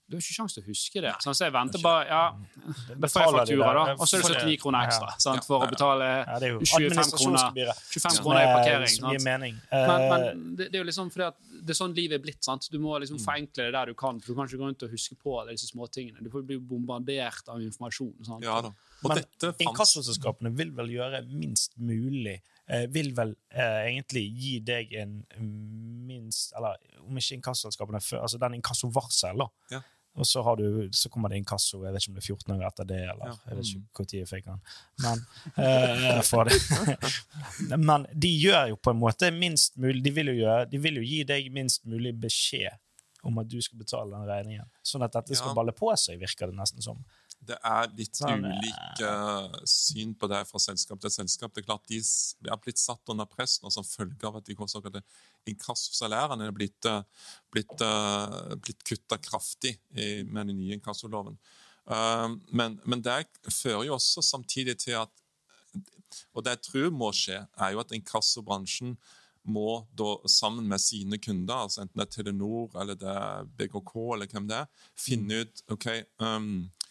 [SPEAKER 1] Du har ikke sjanse til å huske det. Sånn, så jeg venter bare ja, Da får jeg faktura, da. Og så er det 79 kroner ekstra sant, for å betale
[SPEAKER 2] Ja, det er jo
[SPEAKER 1] 25 kroner, 25 kroner i
[SPEAKER 2] er-
[SPEAKER 1] parkering. Sant? Men,
[SPEAKER 2] Eh,
[SPEAKER 1] men det, det er jo liksom fordi at det er sånn livet er blitt. sant? Du må liksom forenkle det der du kan, for du kan ikke gå rundt og huske på alle disse småtingene. Du får bli bombardert av informasjon. sant?
[SPEAKER 3] Ja da. Og
[SPEAKER 2] Men Inkassoselskapene vil vel gjøre minst mulig Vil vel eh, egentlig gi deg en minst Eller om ikke inkassoselskapene før Altså den inkassovarsel, da.
[SPEAKER 3] Ja.
[SPEAKER 2] Og så, har du, så kommer det inkasso jeg vet ikke om det er 14 år etter det, eller
[SPEAKER 3] Ja.
[SPEAKER 2] jeg vet ikke når tid jeg fikk den. Men, eh. Men de gjør jo på en måte minst mulig de vil, gjøre, de vil jo gi deg minst mulig beskjed om at du skal betale den regningen. Sånn at dette skal
[SPEAKER 3] Ja.
[SPEAKER 2] balle på seg, virker det nesten som.
[SPEAKER 3] Det er litt
[SPEAKER 2] eh,
[SPEAKER 3] ulike syn på det fra selskap til selskap. Det er klart De har er blitt satt under press nå som følge av at de såkalte inkassosalærene er blitt, eh, blitt, uh, blitt kutta kraftig i, med den nye inkassoloven. Uh, men, men det fører jo også samtidig til at Og det jeg tror må skje, er jo at inkassobransjen må da sammen med sine kunder, altså enten det er Telenor eller det er BKK eller hvem det er, finne ut ok, um, Eh,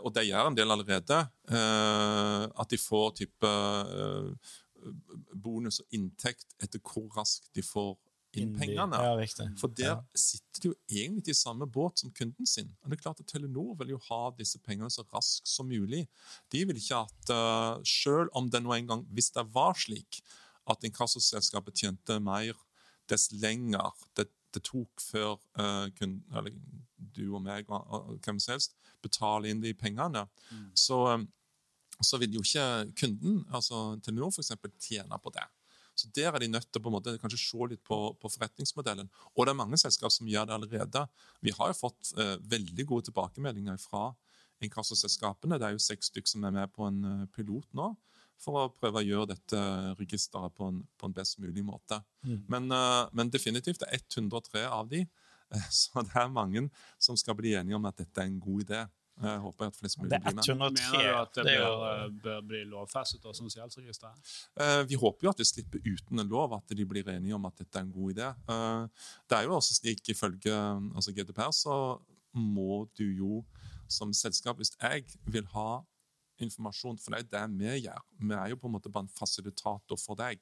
[SPEAKER 3] og det gjør en del allerede, eh, at de får type eh, bonus og inntekt etter hvor raskt de får inn pengene.
[SPEAKER 2] Ja.
[SPEAKER 3] For der sitter de jo egentlig i samme båt som kunden sin. Og det er klart at Telenor vil jo ha disse pengene så raskt som mulig. De vil ikke at, uh, selv om det nå en gang, hvis det var slik at inkassoselskapet tjente mer dess lenger det, det tok før uh, kunden, eller du og meg og, og hvem som helst betaler inn de pengene, så, um, så vil jo ikke kunden, altså Telenor f.eks., tjene på det. Så Der er de nødt til å på en måte kanskje se litt på, på forretningsmodellen. Og det er mange selskap som gjør det allerede. Vi har jo fått eh, veldig gode tilbakemeldinger fra inkassoselskapene. Det er jo seks stykker som er med på en eh, pilot nå, for å prøve å gjøre dette registeret på en, på en best mulig måte.
[SPEAKER 2] Mm.
[SPEAKER 3] Men, eh, men definitivt det er 103 av de, så det er mange som skal bli enige om at dette er en god idé. Jeg håper at flest mulig
[SPEAKER 2] Det er
[SPEAKER 3] blir med.
[SPEAKER 2] 103.
[SPEAKER 1] Mener du at det,
[SPEAKER 2] det er
[SPEAKER 1] bør,
[SPEAKER 2] jo
[SPEAKER 1] eh, bør bli lovfestet også, sosialregisteret?
[SPEAKER 3] gjeldsregisteret? Vi håper jo at vi slipper uten en lov, at de blir enige om at dette er en god idé. Eh, Det er jo også slik, ifølge altså GDPR, så må du jo som selskap, hvis jeg vil ha informasjon, for deg, det er det vi gjør, vi er jo på en måte bare en fasilitator for deg.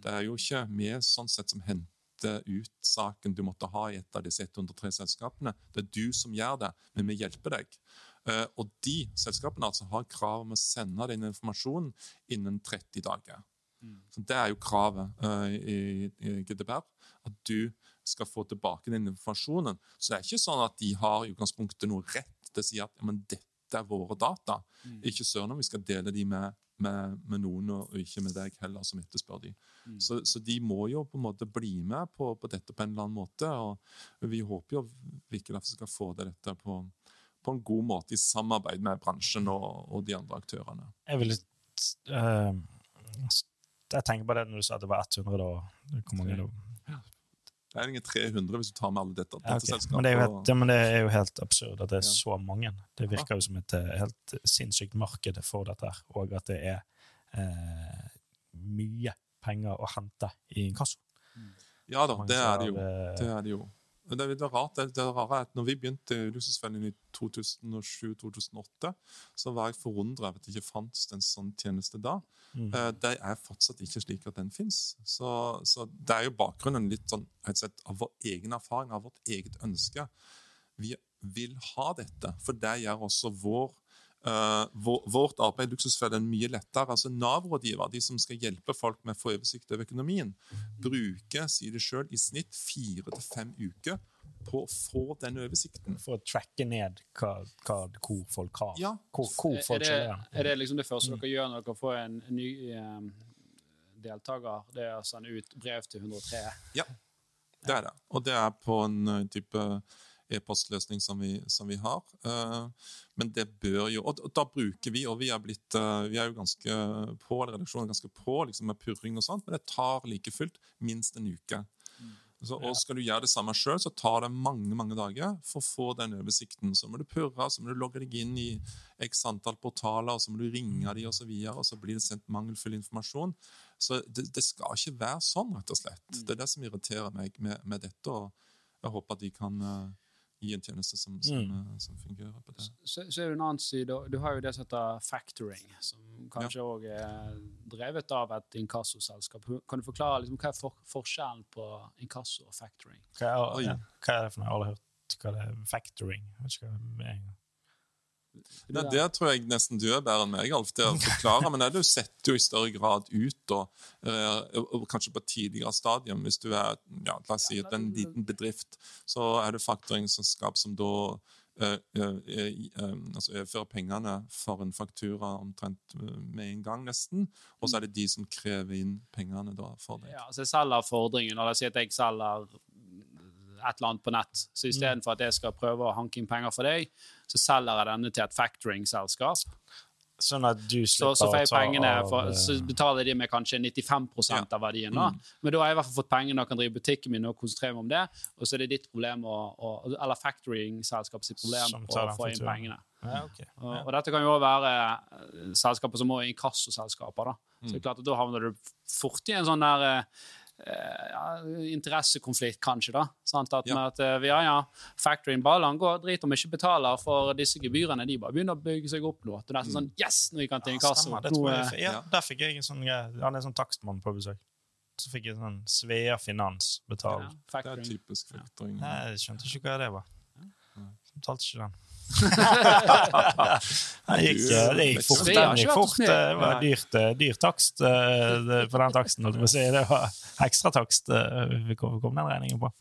[SPEAKER 3] Det er jo ikke vi sånn sett som henter ut saken du måtte ha i et av disse 103 selskapene. Det er du som gjør det, men vi hjelper deg. Eh, Og de selskapene altså har krav om å sende den informasjonen innen 30 dager. Så Det er jo kravet eh, i, i GDPR, at du skal få tilbake den informasjonen. Så det er ikke sånn at de har i utgangspunktet noe rett til å si at ja, men dette er våre data. Ikke søren om vi skal dele de med, med, med noen, og ikke med deg heller, som etterspør de. Så, så de må jo på en måte bli med på, på dette på en eller annen måte. og Vi håper jo virkelig at vi skal få til dette på, på en god måte i samarbeid med bransjen og, og de andre aktørene.
[SPEAKER 2] Jeg ville uh, Jeg tenker på det når du sa at det var 100, da. Hvor mange da?
[SPEAKER 3] Det er ingen 300 hvis du tar med alle dette, dette
[SPEAKER 2] okay.
[SPEAKER 3] selskapet.
[SPEAKER 2] men, det helt, ja, men det er jo helt absurd at det er
[SPEAKER 3] Ja.
[SPEAKER 2] så mange. Det virker jo som et eh, helt sinnssykt marked for dette, og at det er eh, mye penger å hente i inkasso.
[SPEAKER 3] Ja da, det er det jo.
[SPEAKER 2] eh,
[SPEAKER 3] Det er det jo. Det er rart. Det, det rare er at når vi begynte Luksusfellen i 2007-2008, så var jeg forundret over at det ikke fantes en sånn tjeneste da.
[SPEAKER 2] Mm.
[SPEAKER 3] Uh, Det er fortsatt ikke slik at den fins. Så, så det er jo bakgrunnen litt sånn, rett og av vår egen erfaring, av vårt eget ønske. Vi vil ha dette, for det gjør også vår eh, vår, vårt arbeid i Luksusfellen mye lettere. Altså Nav-rådgiver, de som skal hjelpe folk med å få oversikt over økonomien, bruker sier det selv, i snitt fire til fem uker på å få den oversikten.
[SPEAKER 2] For å tracke ned hva, hva, hvor folk har.
[SPEAKER 3] Ja.
[SPEAKER 2] Hvor, hvor
[SPEAKER 1] Er det, er det liksom det første dere gjør når dere får en ny um, deltaker? Det er å sende ut brev til 103?
[SPEAKER 3] Ja, det er det. Og det er på en eh, type e-postløsning som vi, som vi har. Eh, men det bør jo Og da bruker vi, og vi er, blitt, eh, vi er jo ganske på, redaksjonen ganske på liksom med purring og sånt, men det tar like fullt minst en uke. Så, og skal du gjøre det samme sjøl, så tar det mange mange dager for å få den oversikten. Så må du purre, så må du logge deg inn i x antall portaler, så må du ringe de og så videre, og så blir det sendt mangelfull informasjon. Så det, det skal ikke være sånn, rett og slett. Det er det som irriterer meg med, med dette, og jeg håper at de kan i en tjeneste som, som,
[SPEAKER 2] Mm.
[SPEAKER 3] eh, som fungerer på det.
[SPEAKER 1] Så, så er det en annen side. Du har jo det som heter factoring, som kanskje òg er drevet av et inkassoselskap. Kan du forklare liksom, hva er for, forskjellen på inkasso og factoring?
[SPEAKER 2] Hva er, ja, hva er det for noe? Jeg har aldri hørt hva det er. Factoring. Jeg vet ikke hva det er.
[SPEAKER 3] Nei, det tror jeg nesten du er bedre enn meg, Alf, til å forklare. Men det du setter jo i større grad ut, og, eh, kanskje på et tidligere stadium. Hvis du er ja, la oss si at en liten bedrift, så er det faktoringsselskap som da eh, eh, eh, altså overfører pengene for en faktura omtrent med en gang, nesten. Og så er det de som krever inn pengene da for deg.
[SPEAKER 1] Ja, så jeg selger fordringen, la oss si at jeg selger et eller annet på nett. Så istedenfor at jeg skal prøve å hanke inn penger for deg, så selger jeg denne til et factoring-selskap.
[SPEAKER 2] Sånn at du slipper
[SPEAKER 1] så får jeg
[SPEAKER 2] å ta
[SPEAKER 1] pengene,
[SPEAKER 2] av
[SPEAKER 1] for,
[SPEAKER 2] eh,
[SPEAKER 1] så betaler de meg kanskje 95 ja. av verdien. da.
[SPEAKER 3] Mm.
[SPEAKER 1] Men da har jeg i hvert fall fått pengene og kan drive butikken min og konsentrere meg om det. Og så er det ditt problem, å, å, eller factoring-selskapet sitt problem, å få inn pengene.
[SPEAKER 2] Ja, okay.
[SPEAKER 1] Og,
[SPEAKER 2] Ja.
[SPEAKER 1] og dette kan jo også være eh, selskaper som også er inkassoselskaper. da. Så er klart at Da havner du fort i en sånn der eh, eh, ja, interessekonflikt, kanskje. da. Sant? At,
[SPEAKER 3] Ja.
[SPEAKER 1] med at eh, ja, ja, factoring bare går, drit om ikke betaler for disse gebyrene. De bare begynner å bygge seg opp nå. Det er sånn Yes, nå gikk han til
[SPEAKER 2] Ja,
[SPEAKER 1] inkasso.
[SPEAKER 2] stemmer, det tror
[SPEAKER 1] eh,
[SPEAKER 2] jeg, ja,
[SPEAKER 3] Ja.
[SPEAKER 2] Der fikk jeg en sånn greie. Han er sånn takstmann på besøk. Så fikk jeg sånn Svea Finans
[SPEAKER 1] ja,
[SPEAKER 2] betalt.
[SPEAKER 3] Det er typisk factoring.
[SPEAKER 2] Nei, jeg skjønte ikke hva det var. så betalte ikke den. det gikk, det gikk fort.
[SPEAKER 1] Ikke
[SPEAKER 2] gikk fort. Det var dyrt, eh, dyr takst eh, på den taksten. Det var ekstra takst eh, vi kom, den regningen på.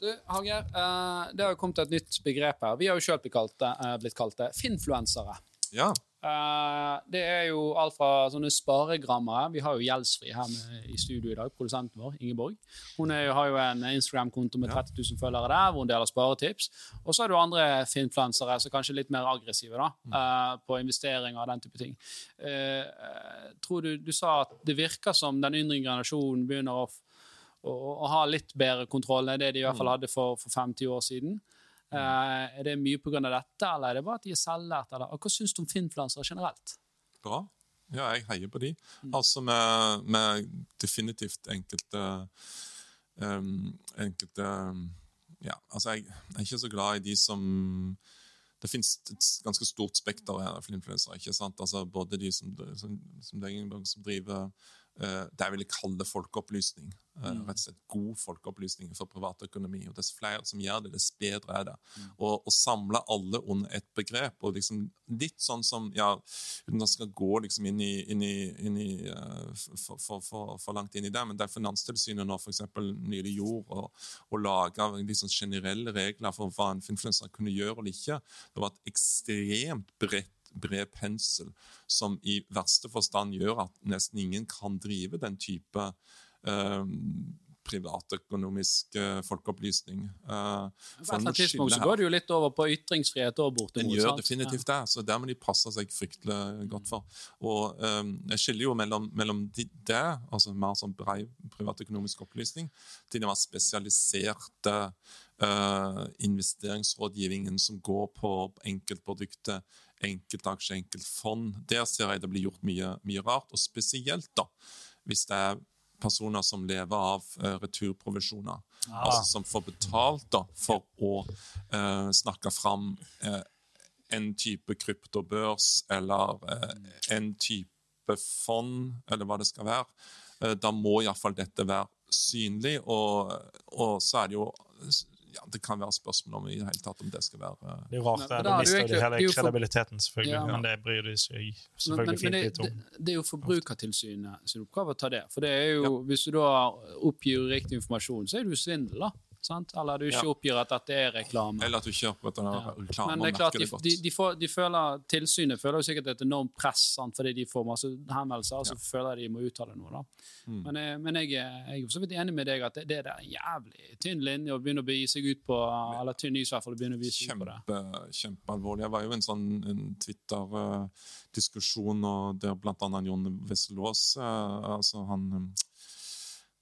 [SPEAKER 1] Du, Hager, eh, det har jo kommet et nytt begrep her. Vi har jo sjøl blitt kalt det, blitt kalt det finfluensere.
[SPEAKER 3] Ja.
[SPEAKER 1] Eh, det er jo alt fra sånne sparegrammer. Vi har jo Gjeldsfri her med, i studio i dag, produsenten vår, Ingeborg. Hun jo- har jo en Instagram-konto med 30 000 følgere der, hvor hun deler sparetips. Og så er det jo andre finfluensere som kanskje er litt mer aggressive da, eh, på investeringer og den type ting. Eh, tror du, du sa at det virker som den yngre generasjonen begynner å, å, å ha litt bedre kontroll enn det de i hvert fall hadde for, for 50 år siden. Eh, er det mye pga. dette, eller er det bare at de er selvlært? eller- hva syns du om finfluensere generelt?
[SPEAKER 3] Bra. Ja, jeg heier på de. Altså med, med definitivt enkelte um, Enkelte Ja, altså jeg, jeg er ikke så glad i de som Det finnes et ganske stort spekter av influensere. ikke sant? Altså Både de som, som, som, som driver det jeg ville kalle folkeopplysning. Eh, rett og slett God folkeopplysning for privatøkonomi. Og Dess flere som gjør det, dess bedre er det. Og Å samle alle under et begrep. og liksom Litt sånn som ja, Uten at skal gå liksom inn i, inn i, inn i eh, for, for, for, for langt inn i det, men det Finanstilsynet nå for eksempel nylig gjorde, og, og laga liksom generelle regler for hva en influenser kunne gjøre eller ikke, det var et ekstremt bredt bred pensel som i verste forstand gjør at nesten ingen kan drive den type eh, privatøkonomisk eh, folkeopplysning. Eh,
[SPEAKER 1] På et tidspunkt så går det jo litt over på ytringsfrihet og bortimot.
[SPEAKER 3] Den gjør definitivt det, så der må de passe seg fryktelig godt for. Og um, Jeg skiller jo mellom, mellom de, det, altså mer sånn brei privatøkonomisk opplysning, til den mer spesialiserte uh, investeringsrådgivningen som går på enkeltprodukter, enkeltaksjer, enkeltfond. Der ser jeg det blir gjort mye, mye rart, og spesielt da, hvis det er personer som lever av uh, returprovisjoner. Altså som får betalt da, for å uh, snakke fram uh, en type kryptobørs eller en type fond, eller hva det skal være. Da må iallfall dette være synlig, og, og så er det jo ja, Det kan være spørsmål om i det hele tatt om det skal være eh,
[SPEAKER 2] Det er jo rart,
[SPEAKER 1] Men
[SPEAKER 2] det.
[SPEAKER 1] da
[SPEAKER 2] Da
[SPEAKER 1] er det
[SPEAKER 2] mister de hele
[SPEAKER 1] det er
[SPEAKER 2] kredibiliteten, selvfølgelig.
[SPEAKER 1] Ja.
[SPEAKER 2] Men det bryr de seg
[SPEAKER 1] selvfølgelig men, men det,
[SPEAKER 2] fint litt om.
[SPEAKER 1] det er jo Forbrukertilsynet sin oppgave å ta det. For det er jo, hvis du da oppgir riktig informasjon, så er det jo svindel, da. Sant? Eller du ikke
[SPEAKER 3] Ja.
[SPEAKER 1] oppgir at dette er reklame.
[SPEAKER 3] Eller at du ikke oppretter noe
[SPEAKER 1] Ja.
[SPEAKER 3] reklame
[SPEAKER 1] Men det er klart, de, de, de, får, de føler, tilsynet føler jo sikkert et enormt press sant? fordi de får masse henvendelser, og så føler de må uttale noe. da.
[SPEAKER 3] Mm.
[SPEAKER 1] Men, jeg, men jeg, er- jeg er så vidt enig med deg at det, det er en jævlig tynn linje å begynne å begi seg ut på Eller tynn is, i hvert fall. å begynne å begi seg ut på det.
[SPEAKER 3] Kjempe, kjempealvorlig. Jeg var jo en sånn en Twitter-diskusjon der blant annet Jon Wesselås eh, altså han eh,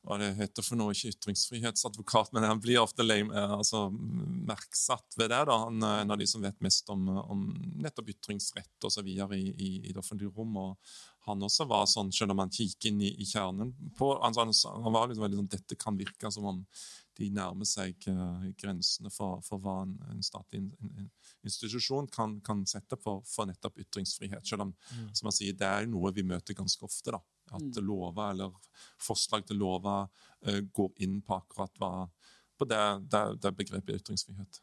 [SPEAKER 3] hva det heter for noe, ikke ytringsfrihetsadvokat, men han blir ofte lame, eh, altså, merksatt ved det. da. Han er en av de som vet mest om, om nettopp ytringsrett videre i, i, i det offentlige rom. og han også var sånn, selv om han gikk inn i, i kjernen på altså han, var liksom veldig sånn Dette kan virke som om de nærmer seg uh, grensene for, for hva en, en statlig in, in, institusjon kan, kan sette for, for nettopp ytringsfrihet. Selv om
[SPEAKER 2] Mm.
[SPEAKER 3] som jeg sier, det er noe vi møter ganske ofte. da, At lover eller forslag til lover eh, går inn på akkurat hva på det, det, det begrepet ytringsfrihet.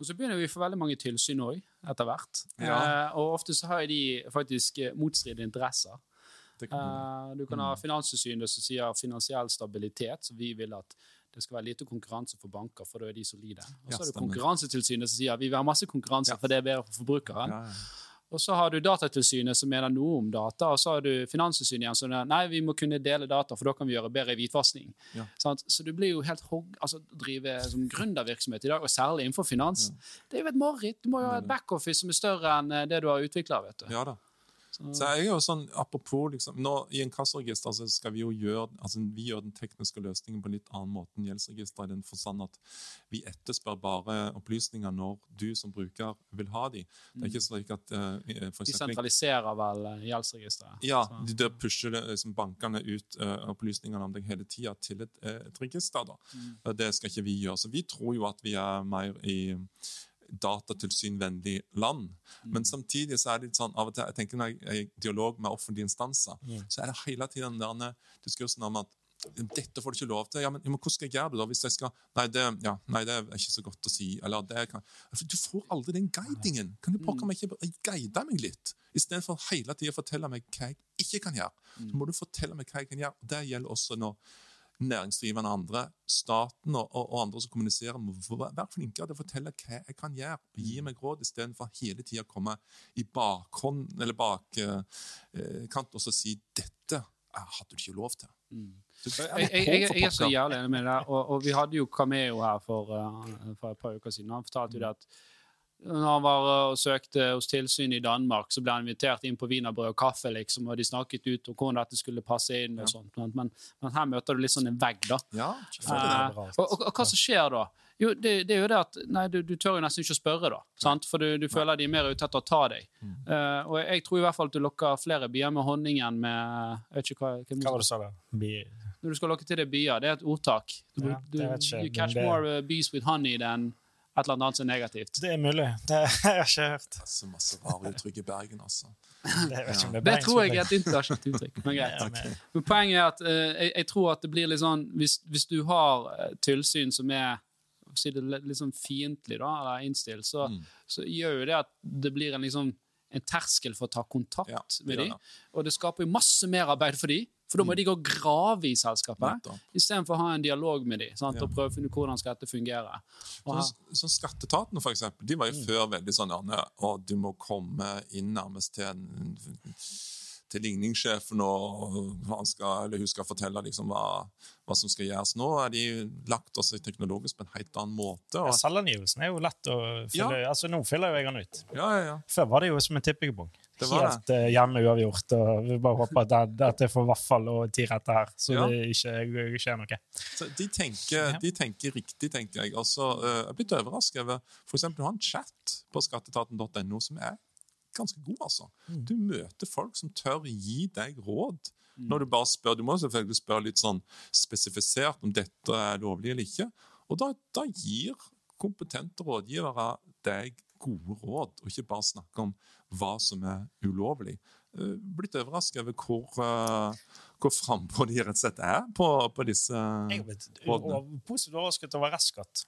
[SPEAKER 1] Og så begynner vi å få veldig mange tilsyn òg, etter hvert.
[SPEAKER 3] Ja.
[SPEAKER 1] Eh, og ofte så har de faktisk eh, motstridende interesser.
[SPEAKER 3] Kan,
[SPEAKER 1] Eh, du kan ha Finanstilsynet som sier finansiell stabilitet, så vi vil at det skal være lite konkurranse for banker, for da er de solide. Og
[SPEAKER 3] Ja,
[SPEAKER 1] så har du. Konkurransetilsynet som sier vi vil ha masse konkurranse, for det er bedre for forbrukeren.
[SPEAKER 3] ja, ja.
[SPEAKER 1] Og så har du Datatilsynet som mener noe om data, og så har du Finanstilsynet igjen som mener nei, vi må kunne dele data, for da kan vi gjøre bedre hvitvasking.
[SPEAKER 3] Ja.
[SPEAKER 1] Så du blir jo helt hogg... Altså, drive som gründervirksomhet i dag, og særlig innenfor finans, det er jo et mareritt. Du må jo ha et backoffice som er større enn eh, det du har utvikla,
[SPEAKER 3] ja da.
[SPEAKER 1] Så-
[SPEAKER 3] jeg er jo sånn, apropos liksom, nå, I inkassoregisteret så skal vi jo gjøre altså vi gjør den tekniske løsningen på en litt annen måte enn gjeldsregisteret. i den forstand at vi etterspør bare opplysninger når du som bruker vil ha de. Det er ikke slik at uh, for
[SPEAKER 1] De sentraliserer vel eh, gjeldsregisteret.
[SPEAKER 3] ja, de der pusher liksom, bankene ut uh, opplysningene om deg hele tida til et, et register. da. Mm. Det skal ikke vi gjøre. Så vi tror jo at vi er mer i datatilsynvennlig land. Men samtidig så er det litt sånn av og til, jeg tenker når jeg er i dialog med offentlige instanser, så er det hele tiden den der diskursen om at dette får du ikke lov til. Ja, men, ja, men hvordan skal jeg gjøre det da? hvis jeg skal, Nei, det, ja, nei, det er ikke så godt å si. Eller det kan, Du får aldri den guidingen. Kan du pokker meg ikke guide meg litt? Istedenfor hele tida å fortelle meg hva jeg ikke kan gjøre. Så må du fortelle meg hva jeg kan gjøre. Og Det gjelder også når næringsdrivende og andre, staten og, og, og andre som kommuniserer, må være flinkere til å fortelle hva jeg kan gjøre. og Gi meg råd istedenfor hele tida å komme i bakhånd eller bakkant og så si 'dette eh, hadde du ikke lov til'. Du-
[SPEAKER 1] Jeg, jeg, jeg, jeg er så jævlig enig med deg. Og, og vi hadde jo Kameo her for, eh, for et par uker siden. Han fortalte jo det at når han var eh, og søkte hos tilsynet i Danmark, så ble han invitert inn på wienerbrød og kaffe, liksom, og de snakket ut om hvordan dette skulle passe inn. og sånt. Men, men, her møter du litt sånn en vegg, da.
[SPEAKER 3] Ja,
[SPEAKER 1] Eh, og, og, og hva som skjer da? Jo, det, det er jo det at Nei, du, du tør jo nesten ikke å spørre, da. Sant? For du, du føler de er mer ute etter å ta deg. Eh, og jeg tror i hvert fall at du lokker flere bier med honning enn med jeg vet ikke hva, hva,
[SPEAKER 2] Hva var det du sa da?
[SPEAKER 1] Når du skal lokke til deg bier, det er et ordtak. Du,
[SPEAKER 2] Ja, det vet ikke
[SPEAKER 1] you catch more uh, bees with honey than et eller annet som er negativt.
[SPEAKER 2] Det er mulig. Det har jeg ikke hørt.
[SPEAKER 3] Så masse rare uttrykk i Bergen, altså.
[SPEAKER 2] Det, ja. det,
[SPEAKER 1] Det tror jeg er et internasjonalt uttrykk. Men greit.
[SPEAKER 2] okay. men-
[SPEAKER 1] poenget er at eh, jeg, jeg tror at det blir litt sånn Hvis, hvis du har eh, tilsyn som er si det litt litt sånn fiendtlig, da, eller innstilt, så,
[SPEAKER 3] Mm.
[SPEAKER 1] så gjør jo det at det blir en, liksom, en terskel for å ta kontakt
[SPEAKER 3] Ja,
[SPEAKER 1] med dem. Og det skaper jo masse merarbeid for dem, for da må de gå grave i selskapet. Istedenfor å ha en dialog med dem sant,
[SPEAKER 3] Ja.
[SPEAKER 1] og prøve å finne ut hvordan skal dette fungere. Og så,
[SPEAKER 3] Sånn, sånn Skatteetaten, for eksempel, de var jo før veldig sånn Arne, å, du må komme inn nærmest til en til ligningssjefen, og han skal, eller hun skal fortelle liksom hva, hva som skal gjøres. Nå er de lagt også teknologisk på en helt annen måte.
[SPEAKER 2] Ja, Selvangivelsen er jo lett å fylle. Altså, nå fyller jo jeg den ut.
[SPEAKER 3] ja, ja, ja.
[SPEAKER 2] Før var det jo som en tippekupong.
[SPEAKER 3] Det var
[SPEAKER 2] Helt det. hjemme uavgjort. og Vi bare håper at det, at det får vaffel og ti retter her, så
[SPEAKER 3] Ja.
[SPEAKER 2] det ikke skjer noe.
[SPEAKER 3] Så de, tenker, de tenker riktig, tenker jeg. Altså, eh, jeg er blitt overrasket over eksempel, Du har en chat på skatteetaten.no som er ganske god. altså. Du møter folk som tør gi deg råd. Når Du bare spør, du må selvfølgelig spørre litt sånn spesifisert om dette er lovlig eller ikke. Og da, da gir kompetente rådgivere deg gode råd, og ikke bare snakke om hva som er ulovlig. Eh, Blitt overrasket over hvor, uh, hvor frampå de rett og slett er på, på disse
[SPEAKER 2] Jeg ble
[SPEAKER 3] rådene.
[SPEAKER 2] positivt overrasket over Raskat.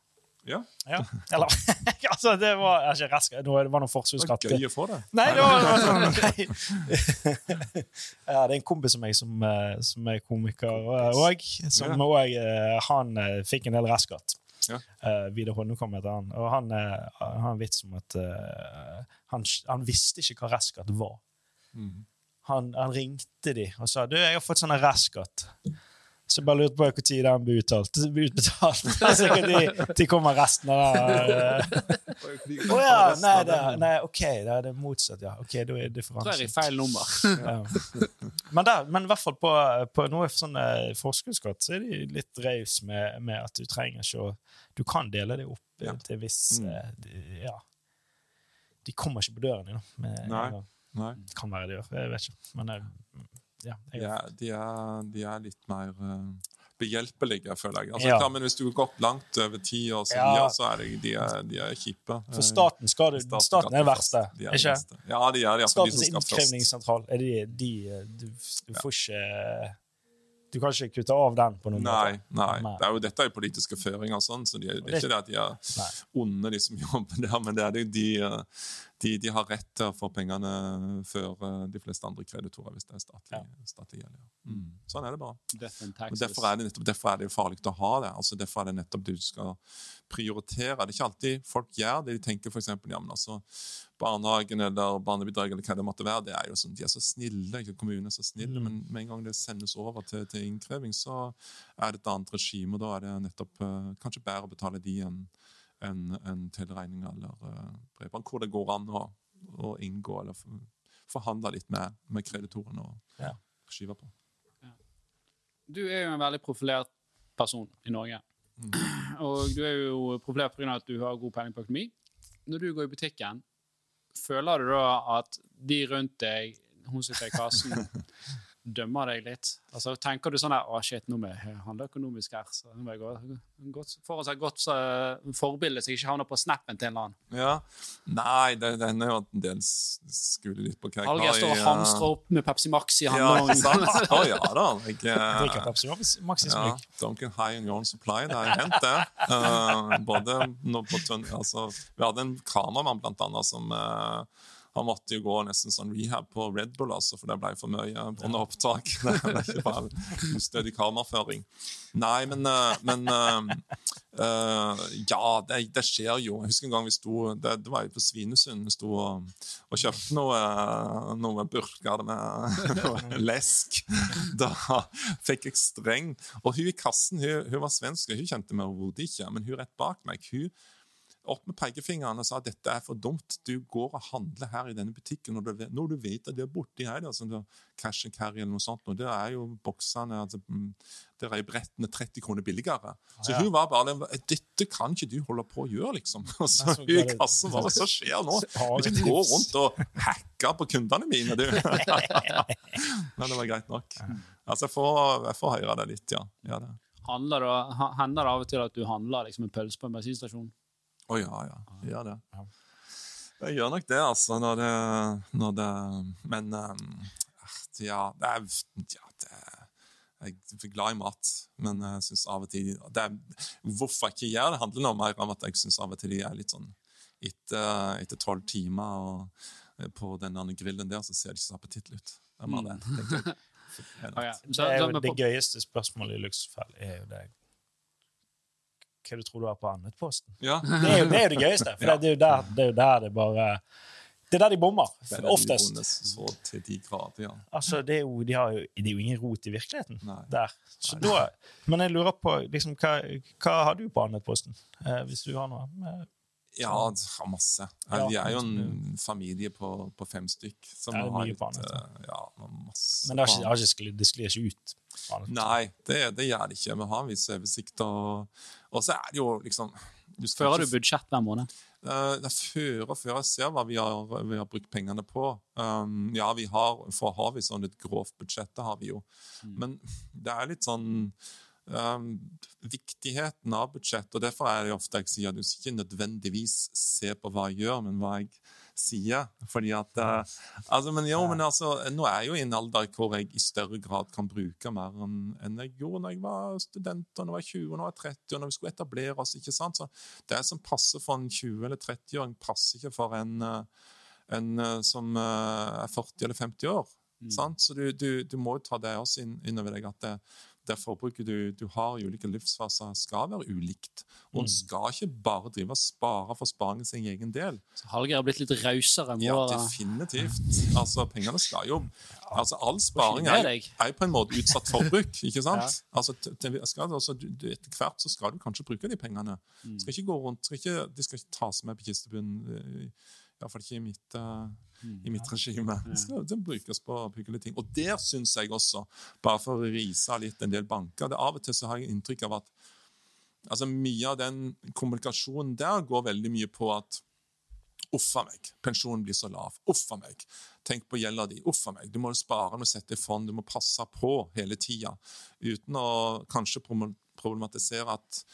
[SPEAKER 3] Ja,
[SPEAKER 2] Ja. Eller altså, det var ikke rask, det var noe
[SPEAKER 3] det var gøy å få det.
[SPEAKER 2] Nei, det var, nei. Ja, det er en kompis av meg som, eh, som er komiker òg, som
[SPEAKER 3] Ja.
[SPEAKER 2] Han eh, fikk en del restskatt.
[SPEAKER 3] Ja.
[SPEAKER 2] Uh, Vidar Honnekom etter han. Og han eh, har en vits om at uh, han, han visste ikke hva Raskat var.
[SPEAKER 3] Mm.
[SPEAKER 2] Han, han ringte de og sa du, jeg har fått sånn restskatt. Så jeg bare lurte på når den ble utbetalt. Så de, de kommer resten av det. Å oh, ja! Nei, det, nei, OK, det er det motsatt, ja. Ok, Da er
[SPEAKER 1] tror jeg er
[SPEAKER 2] differansen.
[SPEAKER 1] feil nummer.
[SPEAKER 2] Ja. Men, der, men i hvert fall på, på noe sånn eh, forskuddsskatt så er de litt rause med, med at du trenger ikke å Du kan dele det opp eh,
[SPEAKER 3] Ja.
[SPEAKER 2] til viss
[SPEAKER 3] Mm.
[SPEAKER 2] eh, de- Ja. De kommer ikke på døren din. da,
[SPEAKER 3] Nei. Nei.
[SPEAKER 2] Kan være de gjør, jeg vet ikke. Men eh, ja,
[SPEAKER 3] De er, de er, de er litt mer eh, behjelpelige, føler jeg. Altså,
[SPEAKER 2] Ja.
[SPEAKER 3] klar, men Hvis du har gått langt over ti år, så,
[SPEAKER 2] Ja.
[SPEAKER 3] så er det, de, er, de er kjipe.
[SPEAKER 2] For staten, skal du,
[SPEAKER 3] Staten
[SPEAKER 2] staten er det verste.
[SPEAKER 3] De er
[SPEAKER 2] ikke?
[SPEAKER 3] verste. Ja, de er det. de
[SPEAKER 2] Statens innkrevningssentral er de, de du, du får ikke Du kan ikke kutte av den på noen
[SPEAKER 3] Nei,
[SPEAKER 2] måte.
[SPEAKER 3] nei.
[SPEAKER 2] Nei.
[SPEAKER 3] Det er jo, dette er jo politiske føringer, og sånn, så de, det er ikke det at de er onde, de som jobber der, men det er det de, eh, de, de har rett til å få pengene før eh, de fleste andre kreditorer, hvis det er statlig, statlig gjeld. Ja. Mm. Sånn er det bare. Og derfor er det nettopp derfor er det farlig å ha det. Altså Derfor er det nettopp du skal prioritere. Det er ikke alltid folk gjør det. De tenker f.eks. ja, men altså barnehagen eller barnebidrag eller hva det måtte være, det er jo sånn, de er så snille. ikke Kommunene er så snille, men med en gang det sendes over til, til innkreving, så er det et annet regime. og Da er det nettopp eh, kanskje bedre å betale de enn en, en tilregning eller uh, bredbånd, hvor det går an å, å inngå eller forhandle litt med, med kreditorene og
[SPEAKER 2] Ja.
[SPEAKER 3] skyve på.
[SPEAKER 1] Du er jo en veldig profilert person i Norge. Og du er jo profilert pga. at du har god peiling på økonomi. Når du går i butikken, føler du da at de rundt deg, hun sitter i kassen, dømmer deg litt? Altså, tenker du sånn der, å shit, nå må jeg handle økonomisk her, så nå må jeg gå, godt, for oss et godt så, forbilde, så jeg ikke havner på snappen til en eller annen.
[SPEAKER 3] Ja. Nei, det, den er jo en del skuler litt på hva jeg
[SPEAKER 1] Hallgeir
[SPEAKER 3] Alger
[SPEAKER 1] står og hamstrer opp med Pepsi Max i
[SPEAKER 3] Ja, ikke sant? Å ja da. Jeg,
[SPEAKER 2] Drikker
[SPEAKER 3] eh,
[SPEAKER 2] Pepsi Max- i
[SPEAKER 3] smug.
[SPEAKER 2] ja.
[SPEAKER 3] Duncan High and Your Own Supply, det har jeg hendt det. Uh, både på tønn, altså, Vi hadde en kameramann blant annet som eh, han måtte jo gå nesten sånn rehab på Red Bull, altså, for det ble for mye under opptak. Det er ikke bare ustødig kameraføring. Nei, men, eh, men uh, Ja, det, det skjer jo. Jeg husker en gang vi sto Det, det var jo på Svinesund. Vi sto og, og kjøpte noe, noe burker med noe lesk. Da fikk jeg streng. Og hun i kassen hun, hun var svensk, og hun kjente meg overhodet ikke. Men hun rett bak meg hun opp med pekefingeren og sa at dette er for dumt. Du går og handler her i denne butikken når du, når du vet at det er borti her. Altså, cash and carry eller noe sånt. Og der er jo boksene altså, mm, Der er brettene 30 kroner billigere. Så
[SPEAKER 2] ja.
[SPEAKER 3] hun var bare Dette kan ikke du holde på å gjøre, liksom. Og så hun i kassen bare Hva som skjer nå? Ikke gå rundt og hacke på kundene mine, du. Men det var greit nok. Altså, jeg får, jeg får høre det litt, ja. ja det.
[SPEAKER 1] Handler det, det av og til at du handler liksom en pølse på en bensinstasjon?
[SPEAKER 3] Å ja, ja. Jeg gjør det. Jeg gjør nok det, altså, når det, når det Men um, ja, det er, ja det, Jeg er glad i mat, men jeg syns av og til det er, Hvorfor jeg ikke gjør det, handler noe mer om at jeg syns av og til de er litt sånn Etter tolv timer og, eh, på den andre grillen der, så ser det ikke så appetittlig ut. Det er bare det,
[SPEAKER 1] ja.
[SPEAKER 2] Det er det gøyeste spørsmålet i Luxfell er jo det Hva du tror du har på Andetposten?
[SPEAKER 3] Ja.
[SPEAKER 2] Det er jo det, er det gøyeste, for
[SPEAKER 3] Ja.
[SPEAKER 2] det, er jo der, det er jo der det bare Det er der de bommer,
[SPEAKER 3] er det de Så til de grader, ja.
[SPEAKER 2] Altså, det er, jo, de har jo, det er jo ingen rot i virkeligheten
[SPEAKER 3] Nei.
[SPEAKER 2] der. Så da, men jeg lurer på liksom, hva, hva har du på Andetposten, eh, hvis du har noe?
[SPEAKER 3] Ja, det har masse.
[SPEAKER 2] Ja,
[SPEAKER 3] vi er jo en familie på, på fem stykk. Som
[SPEAKER 2] det er
[SPEAKER 3] har
[SPEAKER 2] mye annet,
[SPEAKER 3] eh, ja, masse
[SPEAKER 2] Men det, ikke, det, ikke, det sklir ikke ut. Andetposten.
[SPEAKER 3] Nei, det, det gjør det ikke. Vi har en viss oversikt. Og, og så er det jo liksom du
[SPEAKER 1] Fører du budsjett hver måned?
[SPEAKER 3] Eh, det er før og før jeg ser hva vi har, vi har brukt pengene på. Um, ja, vi har, for har vi sånn et grovt budsjett, det har vi jo. Men det er litt sånn um, Viktigheten av budsjett, og derfor er det ofte jeg sier at du skal ikke nødvendigvis se på hva jeg gjør, men hva jeg sier. Fordi at uh, altså, men jo, men altså, Nå er jeg jo i en alder hvor jeg i større grad kan bruke mer enn jeg gjorde når jeg var student, og når jeg var 20, og når jeg var 30, og når vi skulle etablere oss. ikke sant? Så Det som passer for en 20- eller 30-åring, passer ikke for en, eh, en eh, som er 40 eller 50 år. Sant? Så du, du, du må jo ta det også inn, innover deg at det, det forbruket du, du har i ulike livsfaser, skal være ulikt. Og en skal ikke bare drive og spare for sparingen sin egen del.
[SPEAKER 1] Så Hallgeir har blitt litt rausere
[SPEAKER 3] Ja, definitivt. Altså, pengene skal jo Altså, all sparing er, er på en måte utsatt forbruk, ikke sant? Altså, t- t- skal, altså, du, du, etter hvert så skal du kanskje bruke de pengene.
[SPEAKER 1] Mm.
[SPEAKER 3] Skal ikke gå rundt, skal ikke, De skal ikke tas med på kistebunnen. Iallfall ikke i mitt, eh,
[SPEAKER 1] Mm.
[SPEAKER 3] i mitt regime. Det skal det brukes på hyggelige ting. Og der syns jeg også, bare for å rise litt en del banker det Av og til så har jeg inntrykk av at altså Mye av den kommunikasjonen der går veldig mye på at Uff a meg. Pensjonen blir så lav. Uff a meg. Tenk på gjelda di. Uff a meg. Du må spare, du må sette i fond, du må passe på hele tida. Uten å kanskje problematisere at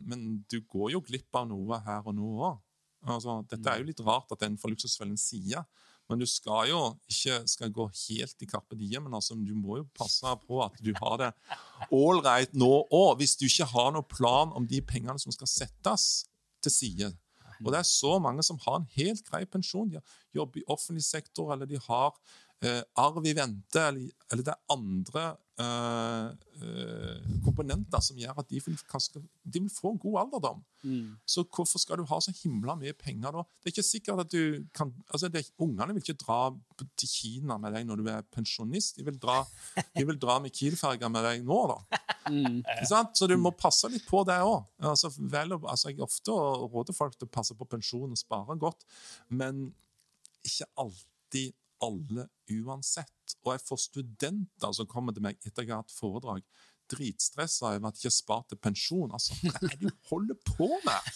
[SPEAKER 3] Men du går jo glipp av noe her og nå òg. Altså, dette er jo litt rart at en får Luksusfellen sier, men du skal jo ikke skal gå helt i Carpe Diem. Men altså, du må jo passe på at du har det ålreit nå òg, hvis du ikke har noen plan om de pengene som skal settes til side. Og det er så mange som har en helt grei pensjon. De jobber i offentlig sektor, eller de har eh, arv i vente, eller, eller det er andre eh, eh, komponenter som gjør at de vil, kanskje, de vil få en god alderdom. Så hvorfor skal du ha så himla mye penger da? Det er ikke sikkert at du kan altså det, Ungene vil ikke dra til Kina med deg når du er pensjonist. De vil dra, de vil dra med Kiel-ferga med deg nå, da. Mm. Så du må passe litt på det òg. Altså, vel altså, jeg ofte råder folk til å passe på pensjon og spare godt, men ikke alltid alle uansett. Og jeg får studenter som kommer til meg etter jeg har hatt foredrag, dritstressa over at de ikke har spart til pensjon. Altså, hva er det du holder på med?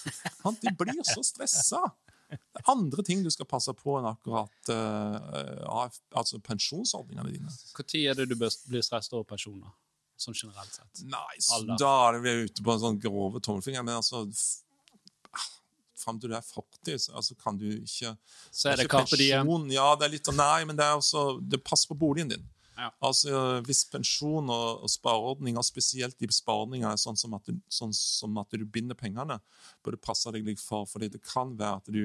[SPEAKER 3] De blir så stressa. Det er andre ting du skal passe på enn akkurat uh, altså pensjonsordningene dine.
[SPEAKER 1] Når er det du blir stressa over pensjoner? Sånn generelt sett.
[SPEAKER 3] Nei, så da er vi ute på en sånn grove tommelfinger. Men altså Fram til du er 40, så altså, kan du ikke
[SPEAKER 1] Så er det
[SPEAKER 3] ikke
[SPEAKER 1] Carpe Diem.
[SPEAKER 3] Ja, det er litt Nei, men det er også Det passer på boligen din.
[SPEAKER 1] Ja.
[SPEAKER 3] Altså, Hvis pensjon og, og spareordninger, spesielt de spareordningene, er sånn som at, du, sånn som at du binder pengene, bør du passe deg litt for. fordi det kan være at du,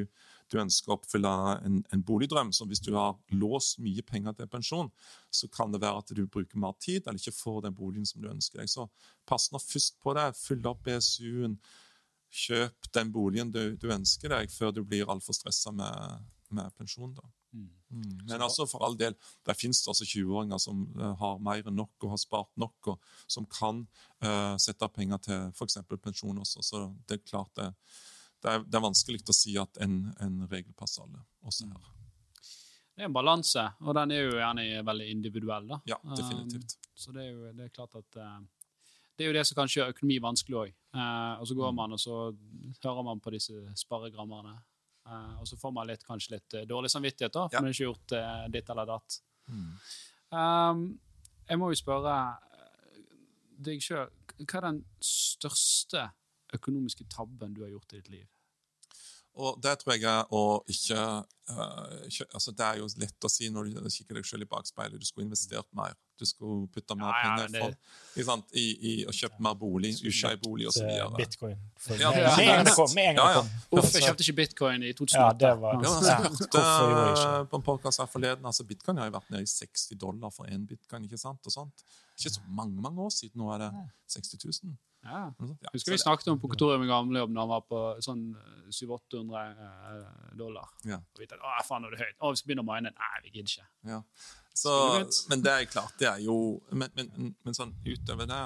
[SPEAKER 3] du ønsker å oppfylle en, en boligdrøm. Så hvis du har låst mye penger til pensjon, så kan det være at du bruker mer tid eller ikke får den boligen som du ønsker deg. Så pass nå først på det. Fyll opp BSU-en. Kjøp den boligen du, du ønsker deg, før du blir altfor stressa med, med pensjon. da. Mm. Men altså for all del, det finnes det også 20-åringer som eh, har mer enn nok og har spart nok, og som kan uh, sette av penger til f.eks. pensjon også. Så det er klart det, det, er, det er vanskelig å si at en, en regel passer alle, også her.
[SPEAKER 1] Det er en balanse, og den er jo gjerne veldig individuell. da.
[SPEAKER 3] Ja, definitivt.
[SPEAKER 1] Um, så det er jo det er klart at uh, det er jo det som kanskje gjør økonomi vanskelig òg. Og så går
[SPEAKER 3] Mm.
[SPEAKER 1] man og så hører man på disse sparegrammerne. Eh, og så får man litt, kanskje litt eh, dårlig samvittighet da, for
[SPEAKER 3] Ja.
[SPEAKER 1] man har ikke gjort eh, ditt eller datt.
[SPEAKER 3] Mm.
[SPEAKER 1] Um, jeg må jo spørre deg sjøl, hva er den største økonomiske tabben du har gjort i ditt liv?
[SPEAKER 3] Og det tror jeg å ikke uh, altså Det er jo lett å si når du kikker deg selv i bakspeilet. Du skulle investert mer. Du skulle putte mer
[SPEAKER 1] Ja, ja,
[SPEAKER 3] penger
[SPEAKER 1] det-
[SPEAKER 3] for. I, i å kjøpe mer bolig, utleiebolig osv.
[SPEAKER 2] Eh, Bitcoin. For
[SPEAKER 3] Ja,
[SPEAKER 2] med,
[SPEAKER 3] ja.
[SPEAKER 2] med en gang kom. Med en gang
[SPEAKER 3] Ja, ja.
[SPEAKER 2] kom.
[SPEAKER 1] Uff, jeg kjøpte ikke bitcoin i 2008.
[SPEAKER 2] Ja, det var-
[SPEAKER 3] Ja, altså, jeg hørte
[SPEAKER 2] ikke?
[SPEAKER 3] på en podcast her forleden altså Bitcoin har jo vært nede i 60 dollar for én bitcoin. ikke sant? Og sånt. Ikke så mange mange år siden. Nå er det 60 000.
[SPEAKER 1] Ja. Husker vi snakket om på kontoret med gamlejobb når han var på sånn 700-800 dollar.
[SPEAKER 3] Ja.
[SPEAKER 1] Og vi tenkte, å, faen, nå er det høyt. Å, vi skal begynne å mine. Nei, vi gidder ikke.
[SPEAKER 3] Ja. Så, men det er klart, det er jo Men, men, men, men sånn utover det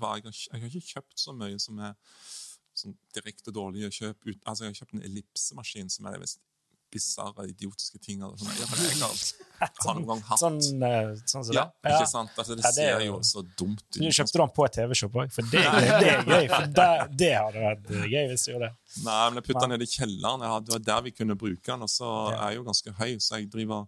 [SPEAKER 3] var jeg, jeg har ikke kjøpt så mye som er sånn direkte dårlige kjøp. Ut, altså Jeg har kjøpt en ellipsemaskin som er det mest bisarre, idiotiske ting. eller Sånn, ja, jeg har, har noen gang hatt
[SPEAKER 2] Sånn, eh, sånn som
[SPEAKER 3] Ja,
[SPEAKER 2] det.
[SPEAKER 3] ikke sant? Altså, det
[SPEAKER 2] Ja, det er
[SPEAKER 3] ser
[SPEAKER 2] jo-
[SPEAKER 3] så dumt ut.
[SPEAKER 2] Du kjøpte den på TV-shop òg? For det, det, det er gøy. For det, det hadde vært gøy hvis du gjorde det.
[SPEAKER 3] Nei, men jeg putta den ned i kjelleren. Det var der vi kunne bruke den. Og så er jeg jo ganske høy, så jeg driver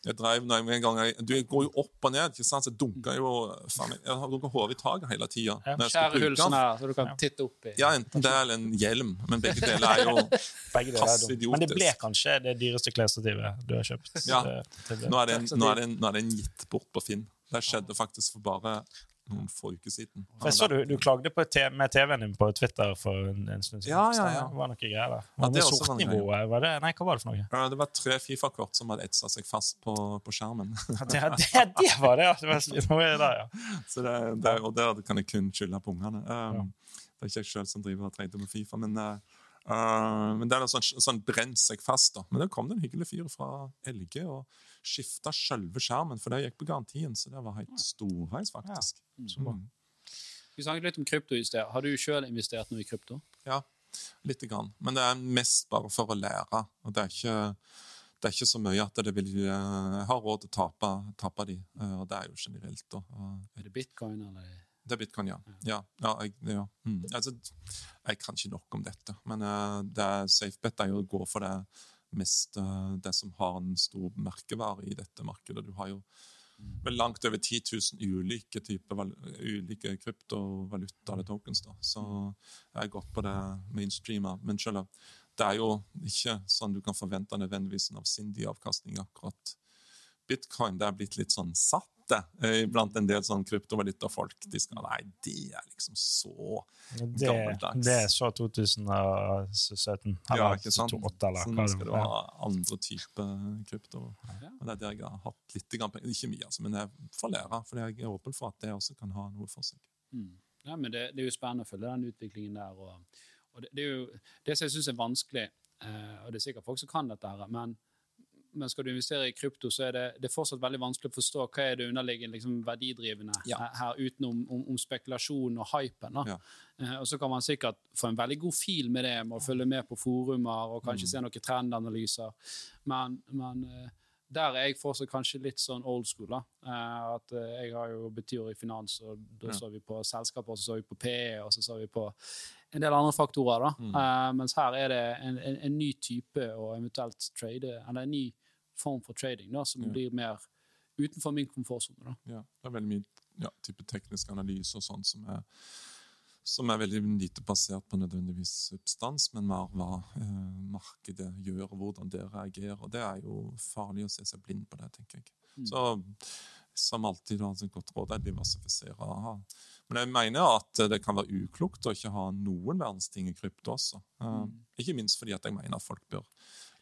[SPEAKER 3] jeg drev når jeg, en gang, jeg, Du går jo opp og ned, ikke sant? så jeg dunker jo faen, Jeg har dunket hodet i taket hele tida.
[SPEAKER 2] Ja,
[SPEAKER 1] Skjære sånn her, så du kan titte opp i.
[SPEAKER 3] Ja, enten det eller en hjelm, men begge deler er jo Pass idiotisk.
[SPEAKER 2] Men det ble kanskje det dyreste klesstativet du har kjøpt.
[SPEAKER 3] Ja. Nå er en, nå er en, nå er det en gitt bort på Finn. Det skjedde faktisk for bare noen få uker siden.
[SPEAKER 2] For jeg så du, du klagde på med TV-en din på Twitter for en, en stund siden.
[SPEAKER 3] Ja, ja, ja.
[SPEAKER 2] Det var noe greier der.
[SPEAKER 3] Ja, det
[SPEAKER 2] det sortnivået, var det Nei, hva var det for noe?
[SPEAKER 3] Ja, Det var tre Fifa-kort som hadde etsa seg fast på, på skjermen.
[SPEAKER 2] Ja, Det, det, det var det, ja! Det var noe der, ja.
[SPEAKER 3] Så det, det, og der kan jeg kun skylde på ungene. Um, Det er ikke jeg sjøl som driver og trener med Fifa, men, uh, uh, men det er sånn, sånn brent seg fast. da. Men da kom det en hyggelig fyr fra LG og skifta selve skjermen, for det gikk på garantien, så det var helt storveis, faktisk.
[SPEAKER 2] Ja. Mm.
[SPEAKER 3] Mm.
[SPEAKER 1] Vi snakket litt om krypto i sted. Har du sjøl investert noe i krypto?
[SPEAKER 3] Ja, lite grann. Men det er mest bare for å lære. Og det er ikke, det er ikke så mye at det vil eh, Jeg har råd til å tape, tape de, eh, og det er jo generelt. da. Og
[SPEAKER 1] Er det bitcoin, eller
[SPEAKER 3] Det er bitcoin, ja. ja, ja, jeg, ja. Mm. Altså, jeg kan ikke nok om dette, men uh, det er safe bet er jo å gå for det mest uh, det som har en stor merkevare i dette markedet. Du har jo vel langt over 10 000 ulike typer ulike kryptovaluta eller tokens. da. Så jeg har gått på det mainstreama. Men selv, det er jo ikke sånn du kan forvente nødvendigvis en avsindig avkastning akkurat. Bitcoin det er blitt litt sånn satt det blant en del sånn kryptovalutafolk. De skal Nei, det er liksom så
[SPEAKER 2] det,
[SPEAKER 3] gammeldags.
[SPEAKER 2] Det er så 2017. Eller
[SPEAKER 3] Ja, ikke sant?
[SPEAKER 2] 2008, eller sånn
[SPEAKER 3] skal du ha andre typer krypto.
[SPEAKER 1] Ja.
[SPEAKER 3] Og det er der jeg har hatt litt penger. Ikke mye, altså, men jeg får lære. For jeg er åpen for at det også kan ha noe for seg.
[SPEAKER 1] Mm. Ja, men det, det er jo spennende å følge den utviklingen der. Og, og det, det er jo det som jeg syns er vanskelig, eh, og det er sikkert folk som kan dette, her, men, men skal du investere i krypto, så er det, det er fortsatt veldig vanskelig å forstå hva er det underliggende liksom, verdidrivende
[SPEAKER 3] Ja.
[SPEAKER 1] her, utenom om, om spekulasjon og hypen.
[SPEAKER 3] Ja.
[SPEAKER 1] Eh, og så kan man sikkert få en veldig god fil med det, med å følge med på forumer og kanskje
[SPEAKER 3] Mm.
[SPEAKER 1] se noen trendanalyser. Men, men eh, der er jeg fortsatt kanskje litt sånn old school. da. Eh, at eh, Jeg har jo betyr i finans, og da
[SPEAKER 3] Ja.
[SPEAKER 1] så vi på selskaper, og så så vi på PE, og så så vi på en del andre faktorer. da.
[SPEAKER 3] Mm.
[SPEAKER 1] Eh, mens her er det en, en, en ny type og eventuelt trade, eller en ny form for trading da, som
[SPEAKER 3] Ja.
[SPEAKER 1] blir mer utenfor min komfortsone. da.
[SPEAKER 3] Ja, det er veldig mye ja, type teknisk analyse og sånn som er, som er veldig lite basert på nødvendigvis substans, men mer hva eh, markedet gjør, og hvordan det reagerer. Og det er jo farlig å se seg blind på det, tenker jeg.
[SPEAKER 1] Mm.
[SPEAKER 3] Så som alltid, har et godt råd er diversifisere. Aha. Men jeg mener at det kan være uklokt å ikke ha noen verdens ting i krypto også. Eh,
[SPEAKER 1] Mm.
[SPEAKER 3] Ikke minst fordi at jeg mener at folk bør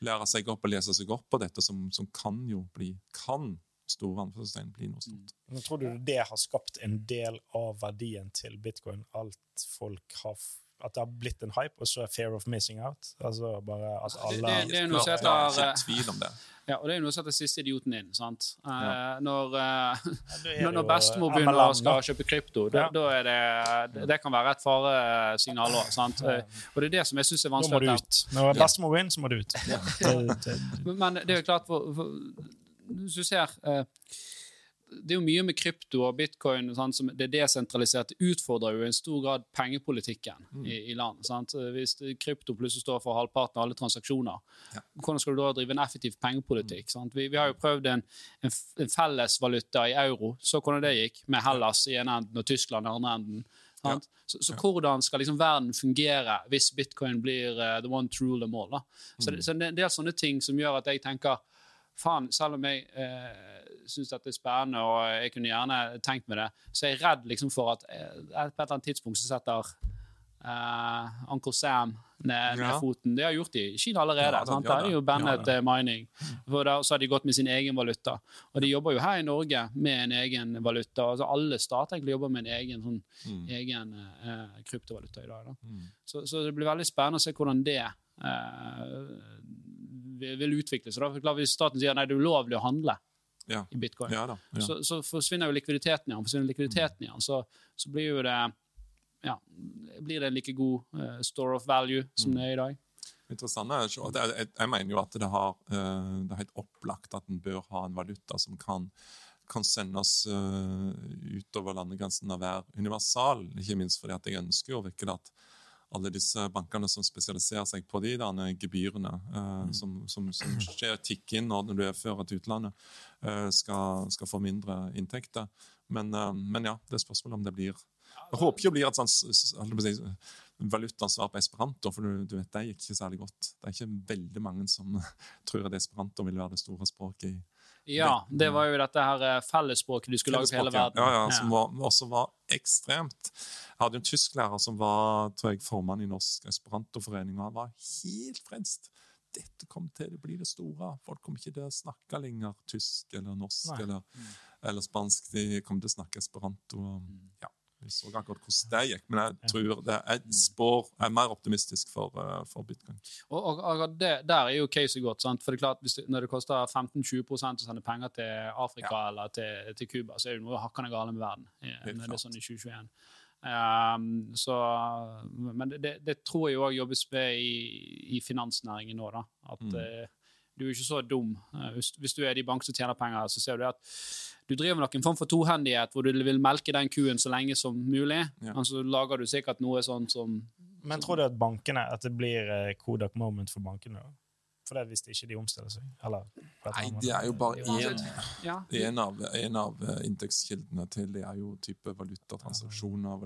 [SPEAKER 3] lære seg opp og lese seg opp på dette, som, som kan jo bli kan store anførselstegn blir noe stort.
[SPEAKER 2] Men tror du det har skapt en del av verdien til bitcoin? Alt folk har f- At det har blitt en hype, og så er fear of missing out? Altså bare at
[SPEAKER 1] Det-
[SPEAKER 2] alle
[SPEAKER 1] det- det er noe som heter,
[SPEAKER 3] ja,
[SPEAKER 1] eh,
[SPEAKER 3] tvil om det.
[SPEAKER 1] Ja, og det er noe som heter siste idioten inn. sant? Eh,
[SPEAKER 3] Ja.
[SPEAKER 1] Når, eh,
[SPEAKER 2] Ja,
[SPEAKER 1] når,
[SPEAKER 2] det
[SPEAKER 1] når bestemor
[SPEAKER 2] MLM,
[SPEAKER 1] begynner å skal kjøpe krypto, da,
[SPEAKER 2] Ja.
[SPEAKER 1] da er det, det Det kan være et faresignal òg. sant? Eh, Og det er det som jeg syns er
[SPEAKER 2] Nå må
[SPEAKER 1] vanskelig.
[SPEAKER 2] du ut. Når bestemor går inn, så må du ut. Det- det-
[SPEAKER 1] Men, men det er jo klart for, for, Hvis du ser eh, Det er jo mye med krypto og bitcoin sant, som det desentraliserte utfordrer jo i en stor grad pengepolitikken i, i land. Sant? Hvis krypto plutselig står for halvparten av alle transaksjoner,
[SPEAKER 3] Ja.
[SPEAKER 1] hvordan skal du da drive en effektiv pengepolitikk? Sant? Vi, vi har jo prøvd en, en, en fellesvaluta i euro, så hvordan det gikk, med Hellas i ene enden og Tyskland i andre enden. Ja. Så, så hvordan skal liksom verden fungere hvis bitcoin blir uh, the one to rule them all? Da? Så, det, så det er en del sånne ting som gjør at jeg tenker faen, selv om jeg eh, syns dette er spennende og jeg kunne gjerne tenkt meg det, så er jeg redd liksom for at eh, på et eller annet tidspunkt så setter eh, Uncle Sam ned,
[SPEAKER 3] Ja.
[SPEAKER 1] foten. Det har gjort de i Kina allerede.
[SPEAKER 3] Ja, det ja,
[SPEAKER 1] det. Er jo bandet
[SPEAKER 3] Ja,
[SPEAKER 1] eh, mining. For der, så har de gått med sin egen valuta. Og de jobber jo her i Norge med en egen valuta. Altså alle stater egentlig jobber med en egen, sånn,
[SPEAKER 3] Mm.
[SPEAKER 1] egen eh, kryptovaluta i dag. Da.
[SPEAKER 3] Mm.
[SPEAKER 1] Så, så det blir veldig spennende å se hvordan det eh, vil, utvikle seg. Hvis staten sier nei, det er ulovlig å handle
[SPEAKER 3] Ja.
[SPEAKER 1] i bitcoin,
[SPEAKER 3] ja da. Ja.
[SPEAKER 1] så, så forsvinner jo likviditeten igjen. Forsvinner likviditeten igjen, så, så blir jo det ja, blir det en like god uh, store of value som det er i dag.
[SPEAKER 3] Interessant er jo at jeg, jeg, jeg mener jo at det, har, uh, det er helt opplagt at en bør ha en valuta som kan, kan sendes uh, utover landegrensen og være universal. Ikke minst fordi at jeg ønsker jo virkelig at alle disse bankene som spesialiserer seg på de derne gebyrene eh, som, som, som skjer tikk inn når du er før til utlandet, eh, skal, skal få mindre inntekter. Men, eh, men ja, det er spørsmålet om det blir Jeg håper ikke det blir et sånt si, valutansvar på esperanto, for du, du vet, det gikk ikke særlig godt. Det er ikke veldig mange som tror at esperanto vil være det store språket i
[SPEAKER 1] Ja, det var jo dette her fellesspråket du skulle lage for hele verden.
[SPEAKER 3] Ja, ja, som var, også var ekstremt. Jeg hadde en tysklærer som var tror jeg, formann i Norsk Esperantoforening, og han var helt frelst. Dette kom til å bli det store. Folk kommer ikke til å snakke lenger tysk eller norsk eller, eller spansk. De kommer til å snakke esperanto. og,
[SPEAKER 1] Mm.
[SPEAKER 3] Ja, vi så akkurat hvordan det gikk, men jeg tror det er spår, jeg er mer optimistisk for, eh, for bitcoin.
[SPEAKER 1] Og, og, og det, Der er jo caset godt. Sant? For det er klart, det, Når det koster 15-20% å sende penger til Afrika eller til, til Cuba, så er det noe hakkende gale med verden. eh, Når det er sånn i 2021. Um, så, men det, det, tror jeg òg jobbes med i, i finansnæringen nå. da, At
[SPEAKER 3] Mm.
[SPEAKER 1] uh, du er ikke så dum. Hvis, hvis du er de bank som tjener penger, så ser du at du driver nok en form for tohendighet hvor du vil melke den kuen så lenge som mulig.
[SPEAKER 3] Ja.
[SPEAKER 1] Men så lager du sikkert noe sånn som
[SPEAKER 2] Men tror du at bankene, at det blir eh, Kodak moment for bankene? da? For det er hvis ikke de omstiller seg? Eller,
[SPEAKER 3] Nei, det er jo bare én
[SPEAKER 1] Ja.
[SPEAKER 3] En av, en av eh, inntektskildene til det er jo type valutatransaksjoner,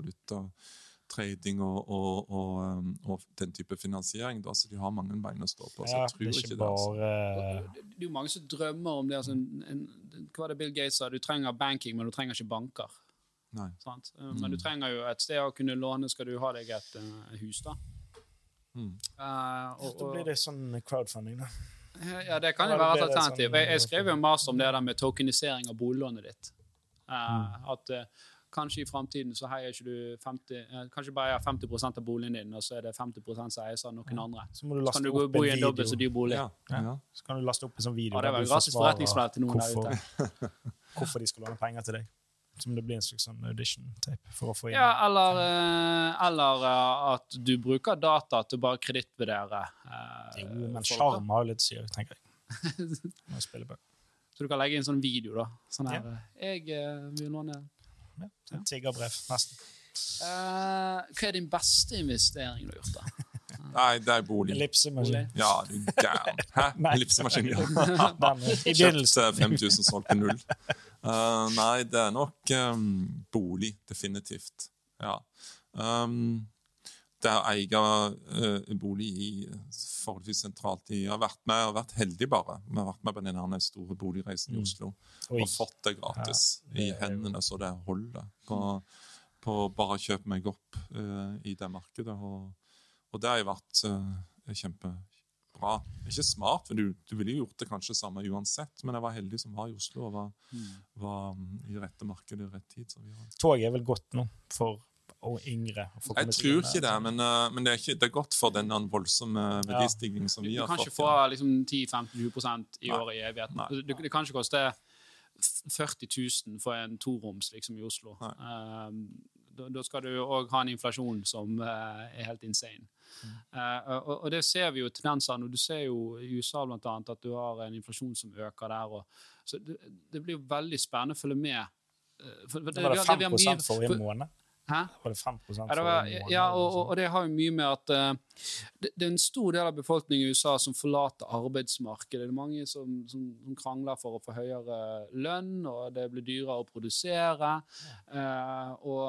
[SPEAKER 3] valutatrading og, og, og, um, og den type finansiering. Da, så de har mange bein å stå på. Så
[SPEAKER 2] Ja,
[SPEAKER 3] jeg
[SPEAKER 2] det er
[SPEAKER 3] ikke
[SPEAKER 2] ikke
[SPEAKER 3] det. Altså.
[SPEAKER 2] bare
[SPEAKER 1] Det er jo mange som drømmer om det. Altså en, en, hva er det Bill Gates sa? Du trenger banking, men du trenger ikke banker.
[SPEAKER 3] Nei.
[SPEAKER 1] Sant? Eh, Men du trenger jo et sted å kunne låne, skal du ha deg et eh, hus, da.
[SPEAKER 3] Mm.
[SPEAKER 1] Uh, og,
[SPEAKER 2] Da blir det sånn crowdfunding, da.
[SPEAKER 1] ja, det kan jo være et alternativ.
[SPEAKER 2] sånn-
[SPEAKER 1] Jeg, jeg skrev jo en master om det der med tokenisering av boliglånet ditt. Uh,
[SPEAKER 2] Mm.
[SPEAKER 1] At kanskje i framtiden så heier ikke du 50 eh, Kanskje bare eier 50% av boligen din, og så er det 50 som eies av noen andre.
[SPEAKER 2] Så må du
[SPEAKER 1] Så kan du gå og bo i en
[SPEAKER 2] video.
[SPEAKER 1] dobbelt så dyr bolig.
[SPEAKER 3] Ja, ja.
[SPEAKER 2] Så kan du laste opp en sånn video
[SPEAKER 1] Ja, det var en gratis forretningsmodell til noen der ute.
[SPEAKER 2] hvorfor de skal låne penger til deg. Som det blir en slags sånn audition-tape for å få inn.
[SPEAKER 1] Ja, eller, eh, eller eh, at du bruker data til å bare kredittvurdere. eh,
[SPEAKER 2] Jo, men sjarm har jo litt å si, tenker jeg. Må jeg spille på.
[SPEAKER 1] Så du kan legge inn sånn video, da. Sånn her.
[SPEAKER 2] Ja.
[SPEAKER 1] Jeg vil låne
[SPEAKER 2] Ja, tiggerbrev, nesten.
[SPEAKER 1] Uh, Hva er din beste investering du har gjort, da?
[SPEAKER 3] Nei, det er bolig.
[SPEAKER 2] Ellipsemaskin.
[SPEAKER 3] Ja, du er gæren. Hæ? Ellipsemaskin, ja.
[SPEAKER 2] Kjøpte
[SPEAKER 3] Kjøpt eh, 5000, solgt til null. Uh, nei, det er nok um, bolig, definitivt. Ja. Um, det å eie bolig i forholdsvis sentralt i Jeg har vært med og vært heldig, bare. Vi har vært med på den store boligreisen i Oslo
[SPEAKER 2] Oi.
[SPEAKER 3] og fått det gratis
[SPEAKER 2] Ja, det
[SPEAKER 3] i hendene så det holder. På, på bare å kjøpe meg opp uh, i det markedet. Og, og det har jo vært uh, kjempebra. Ikke smart, for du, du ville jo gjort det kanskje samme uansett, men jeg var heldig som var i Oslo og var, var um, i rette markedet i rett tid. Så vi har.
[SPEAKER 2] Toget er vel godt nå for og yngre?
[SPEAKER 3] Jeg tror ikke det, men, eh, men det, er ikke, det er godt for den voldsomme verdistigningen som vi har fått.
[SPEAKER 1] du kan ikke få liksom 10-15-20 i
[SPEAKER 3] Nei.
[SPEAKER 1] året i evigheten.
[SPEAKER 3] Nei.
[SPEAKER 1] Det, det kan ikke koste 40 000 for en toroms liksom, i Oslo. Um, da, da skal du òg ha en inflasjon som uh, er helt insane.
[SPEAKER 3] Mm.
[SPEAKER 1] Eh, og, og det ser vi jo tendenser nå. Du ser jo i USA blant annet at du har en inflasjon som øker der. Og, så det, det blir jo veldig spennende å følge med. For- for
[SPEAKER 2] Det var det
[SPEAKER 1] vi har- vi
[SPEAKER 2] 5
[SPEAKER 1] forrige
[SPEAKER 2] måned?
[SPEAKER 1] Hæ?
[SPEAKER 2] Var det 5
[SPEAKER 1] Ja, det var, ja og, og, og det har jo mye med at uh, det, det er en stor del av befolkningen i USA som forlater arbeidsmarkedet. Det er mange som, som, som krangler for å få høyere lønn, og det blir dyrere å produsere. Uh, og,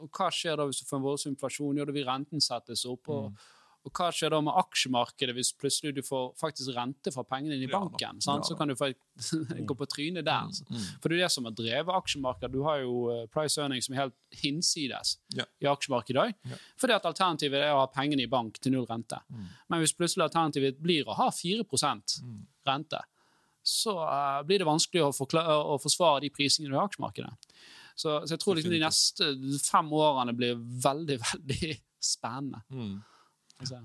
[SPEAKER 1] og hva skjer da hvis du får en voldsom inflasjon? Jo, da vil renten settes opp. Og, og hva skjer da med aksjemarkedet hvis plutselig du får faktisk rente fra pengene dine i banken?
[SPEAKER 3] Ja
[SPEAKER 1] Så kan du gå på trynet der.
[SPEAKER 3] Mm.
[SPEAKER 1] For det er det som har drevet aksjemarkedet. Du har jo eh, price earning som er helt hinsides
[SPEAKER 3] Ja.
[SPEAKER 1] i aksjemarkedet i dag.
[SPEAKER 3] Ja.
[SPEAKER 1] Fordi at alternativet er å ha pengene i bank til null rente.
[SPEAKER 3] Mm.
[SPEAKER 1] Men hvis plutselig alternativet blir å ha 4
[SPEAKER 3] Mm.
[SPEAKER 1] rente, så eh, blir det vanskelig å, forklare, å forsvare de prisingene du har i aksjemarkedet. Så, så jeg tror liksom de neste fem årene blir veldig, veldig spennende.
[SPEAKER 3] Mm.
[SPEAKER 1] Å se.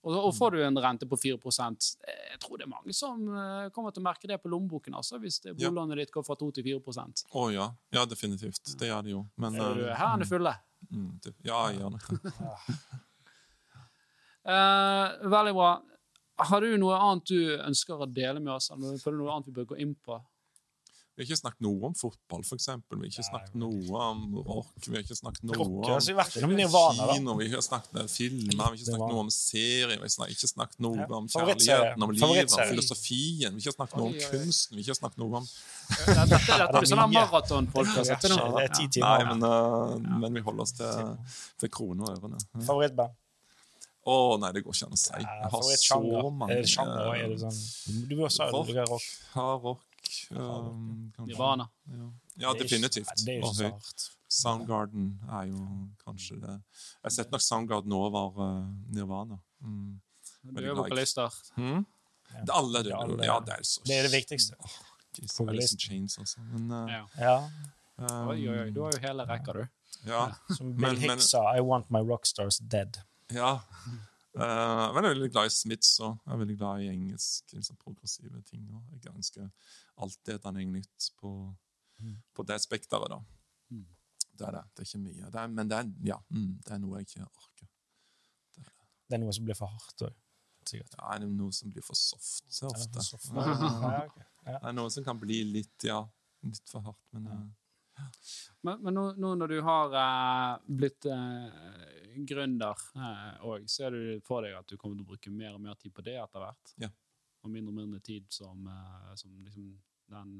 [SPEAKER 1] Og, og får du en rente på 4 Jeg tror det er mange som eh, kommer til å merke det på lommeboken altså, hvis
[SPEAKER 3] Ja.
[SPEAKER 1] boliglånet ditt går fra 2 til 4%
[SPEAKER 3] oh, ja. ja, definitivt. Det gjør det jo. Men
[SPEAKER 1] Er du
[SPEAKER 3] eh,
[SPEAKER 1] her er det fulle.
[SPEAKER 3] mm, det, Ja, det.
[SPEAKER 1] Eh, veldig bra. Har du noe annet du ønsker å dele med oss? Eller føler du noe annet vi bør gå inn på?
[SPEAKER 3] Vi har ikke snakket noe om fotball, eksempel. Vi har ikke snakket noe om rock. Vi har ikke snakket noe om
[SPEAKER 2] vi har
[SPEAKER 3] kino. Vi har snakket om filmer. Vi har ikke snakket noe om serier. Vi har ikke snakket noe om kjærligheten, om livet, om filosofien. Vi har ikke snakket noe om kunsten. Vi har ikke snakket noe om
[SPEAKER 1] Dette, er blir sånn maratonpodkast.
[SPEAKER 2] Ja, det er ti timer.
[SPEAKER 3] men, uh, men vi holder oss til, til kroner og ørene. Å
[SPEAKER 2] oh,
[SPEAKER 3] nei, det går ikke an å si. Jeg har så mange eh,
[SPEAKER 2] det sånn
[SPEAKER 3] rock.
[SPEAKER 2] jo rock.
[SPEAKER 3] Um.
[SPEAKER 1] Nirvana.
[SPEAKER 3] Ja, ja definitivt.
[SPEAKER 2] Det er jo så hardt.
[SPEAKER 3] Soundgarden er jo kanskje det Jeg setter nok Soundgarden over uh, Nirvana. Mm.
[SPEAKER 1] Du er vokalister.
[SPEAKER 3] Hmm?
[SPEAKER 2] Ja.
[SPEAKER 3] Det er alle, det,
[SPEAKER 2] alle-
[SPEAKER 3] ja, det er så
[SPEAKER 2] Det er det viktigste.
[SPEAKER 3] Jesus,
[SPEAKER 2] Vokalist.
[SPEAKER 3] Alice in Chains, altså. Men, uh,
[SPEAKER 1] Ja.
[SPEAKER 2] Ja.
[SPEAKER 3] um,
[SPEAKER 1] Oi, oi, oi. Du har jo hele rekka, du.
[SPEAKER 3] Ja.
[SPEAKER 2] Som Bill
[SPEAKER 3] men-
[SPEAKER 2] Hicks sa, I want my rockstars dead.
[SPEAKER 3] ja. Uh, men jeg er veldig glad i Smiths og jeg er veldig glad i engelsk liksom, progressive ting. Og jeg ønsker alltid et annet nytt på, på det spekteret, da.
[SPEAKER 1] Mm.
[SPEAKER 3] Det er det. Det er ikke mye. Det er, men det er, ja, mm, det er noe jeg ikke orker.
[SPEAKER 2] Det er noe som blir for hardt òg. sikkert.
[SPEAKER 3] Ja, er noe som blir for soft
[SPEAKER 2] Er det
[SPEAKER 3] ofte?
[SPEAKER 2] soft? Ja, okay. Ja.
[SPEAKER 3] Det er noe som kan bli litt, ja, litt for hardt, men eh,
[SPEAKER 1] Men, men nå, nå når du har uh, blitt uh, gründer òg, ser du for deg at du kommer til å bruke mer og mer tid på det etter hvert?
[SPEAKER 3] Ja.
[SPEAKER 1] Og mindre og mindre tid som, eh, som liksom den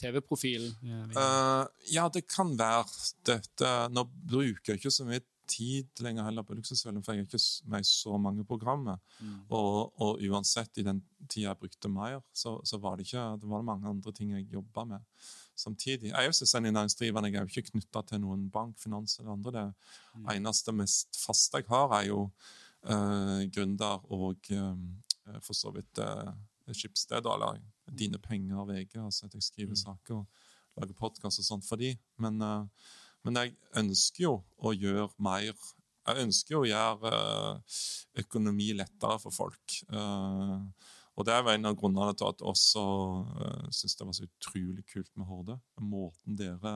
[SPEAKER 1] TV-profilen?
[SPEAKER 3] ja, det kan være dette Nå bruker jeg ikke så mye tid lenger heller på Luksusfellen, for jeg er ikke med i så mange programmer.
[SPEAKER 1] Mm.
[SPEAKER 3] Og, og uansett, i den tida jeg brukte mer, så, så var det ikke Det var mange andre ting jeg jobba med samtidig. Jeg er jo selvstendig næringsdrivende, jeg er jo ikke knytta til noen bank, finans eller andre. Det
[SPEAKER 1] Mm.
[SPEAKER 3] eneste mest faste jeg har, er jo eh, gründer og eh, for så vidt eh, Skipsted, eller Dine penger, VG. altså at Jeg skriver
[SPEAKER 2] Mm.
[SPEAKER 3] saker og lager podkast og sånt for de. Men, eh, men jeg ønsker jo å gjøre mer Jeg ønsker jo å gjøre eh, økonomi lettere for folk. Eh, og det er en av grunnene til at jeg også uh, syns det var så utrolig kult med Horde. Måten dere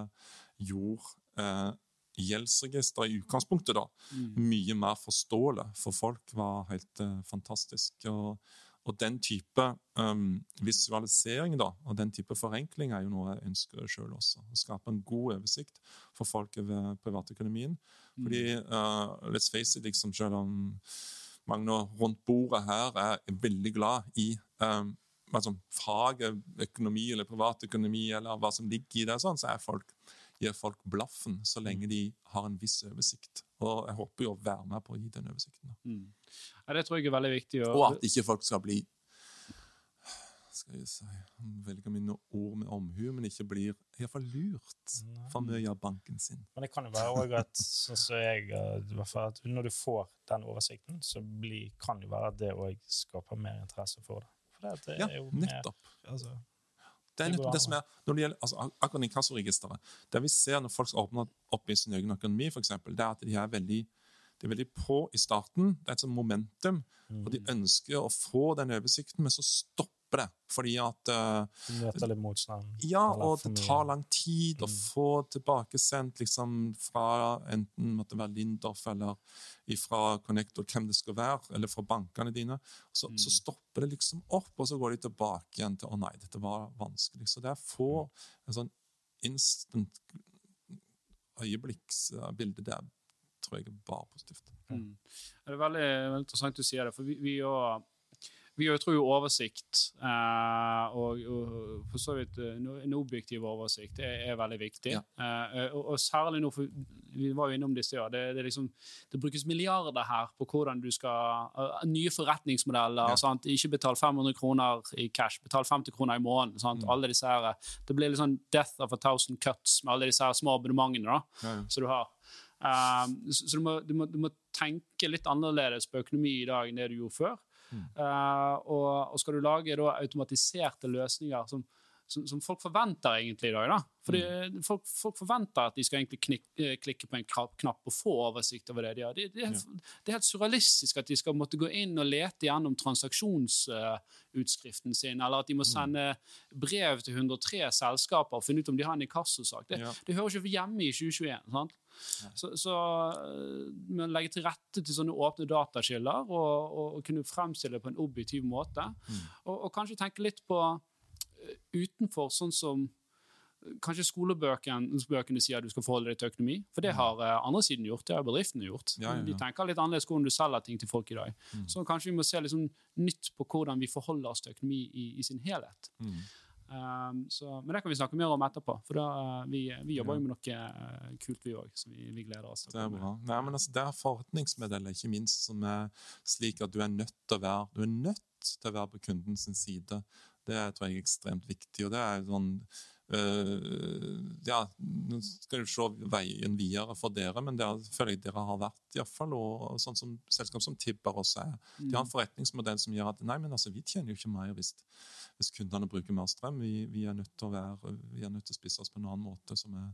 [SPEAKER 3] gjorde uh, gjeldsregisteret i utgangspunktet, da,
[SPEAKER 1] Mm.
[SPEAKER 3] mye mer forståelig for folk, var helt eh, fantastisk. Og, og den type um, visualisering da, og den type forenkling er jo noe jeg ønsker sjøl også. Å skape en god oversikt for folk over privatøkonomien. Fordi, uh, let's face it, liksom, selv om mange rundt bordet her er veldig glad i um, altså, faget økonomi eller privatøkonomi, eller hva som ligger i det, sånn, så er folk gir folk blaffen så lenge de har en viss oversikt. Og jeg håper jo å være med på å gi den oversikten.
[SPEAKER 1] Mm. Ja, det tror jeg er veldig viktig.
[SPEAKER 3] Og at ikke folk skal bli skal jeg si, velge mine ord med omhu, men ikke blir iallfall lurt for mye av banken sin.
[SPEAKER 2] Men det kan jo være også at, sånn jeg, eh, at når du får den oversikten, så blir, kan det være at det òg skaper mer interesse for det. For det,
[SPEAKER 3] Ja,
[SPEAKER 2] jo mer,
[SPEAKER 3] nettopp.
[SPEAKER 2] altså,
[SPEAKER 3] Det er nettopp det som er, når det gjelder, altså, Akkurat inkassoregisteret. Det vi ser når folk åpner opp i sin egen økonomi, for eksempel, det er at de er veldig, de er veldig på i starten. Det er et sånt momentum. Og de ønsker å få den oversikten, men så stopper det. Fordi at
[SPEAKER 2] uh, møter litt motstand.
[SPEAKER 3] Ja, og det tar lang tid å
[SPEAKER 2] Mm.
[SPEAKER 3] få tilbakesendt liksom, fra enten måtte være Lindorf eller fra Connector, hvem det skal være, eller fra bankene dine. Så,
[SPEAKER 1] Mm.
[SPEAKER 3] så stopper det liksom opp, og så går de tilbake igjen til 'Å nei, dette var vanskelig'. Så det er få en sånn instant øyeblikksbilde der tror jeg er bare positivt.
[SPEAKER 1] Mm. Det er veldig, veldig interessant du sier det, for vi, vi, vi har jo oversikt, eh, og, for så vidt eh, en objektiv oversikt, er, veldig viktig.
[SPEAKER 3] Ja.
[SPEAKER 1] Eh, og, særlig nå, for vi var jo innom disse, ja, det, det, liksom, det brukes milliarder her på hvordan du skal Nye forretningsmodeller.
[SPEAKER 3] Ja.
[SPEAKER 1] Ikke betal 500 kroner i cash, betal 50 kroner i måneden.
[SPEAKER 3] Mm.
[SPEAKER 1] Alle disse her, det blir litt sånn death of a thousand cuts med alle disse her små abonnementene. da
[SPEAKER 3] ja.
[SPEAKER 1] som du har. Um, så så du, må, du, må, du må tenke litt annerledes på økonomi i dag enn det du gjorde før.
[SPEAKER 3] Mm.
[SPEAKER 1] Uh, og, og skal du lage da, automatiserte løsninger som, som, som folk forventer egentlig i dag. da. Fordi
[SPEAKER 3] Mm.
[SPEAKER 1] folk, folk forventer at de skal egentlig knik, eh, klikke på en knapp og få oversikt over det de gjør. Det, det, er helt, det er helt surrealistisk at de skal måtte gå inn og lete gjennom transaksjonsutskriften sin, eller at de må
[SPEAKER 3] Mm.
[SPEAKER 1] sende brev til 103 selskaper og finne ut om de har en inkassosak. Det,
[SPEAKER 3] Ja.
[SPEAKER 1] det hører ikke hjemme i 2021. sant? Så, så man legger legge til rette til sånne åpne datakilder og, og, og kunne fremstille det på en objektiv måte,
[SPEAKER 3] Mm.
[SPEAKER 1] og, og kanskje tenke litt på utenfor sånn som øh, Kanskje skolebøkene sier at du skal forholde deg til økonomi, for det har øh, andre siden gjort. Det har bedriftene gjort.
[SPEAKER 3] Mm. Ja, ja, ja.
[SPEAKER 1] De tenker litt annerledes hvordan du selger ting til folk i dag.
[SPEAKER 3] Mm.
[SPEAKER 1] Så kanskje vi må se sånn nytt på hvordan vi forholder oss til økonomi i, i sin helhet.
[SPEAKER 3] Mm.
[SPEAKER 1] Um, så, men det kan vi snakke mer om etterpå, for da, uh, vi, vi jobber jo med noe kult, vi òg. Så vi, vi gleder oss. til
[SPEAKER 3] Det er bra. Nei, men altså, det er forretningsmodeller ikke minst som er slik at du er nødt til å være du er nødt til å være på kundens side. Det er, tror jeg er ekstremt viktig. og det er sånn øh, ja, Nå skal jo se veien videre for dere, men det er- føler jeg dere har vært, iallfall. Og, og sånn som selskap som Tibber også er. De har en forretningsmodell som gjør at nei, men altså, vi tjener jo ikke mer hvis, hvis kundene bruker mer strøm. Vi, vi, er nødt til å være, vi er nødt til å spise oss på en annen måte som, er,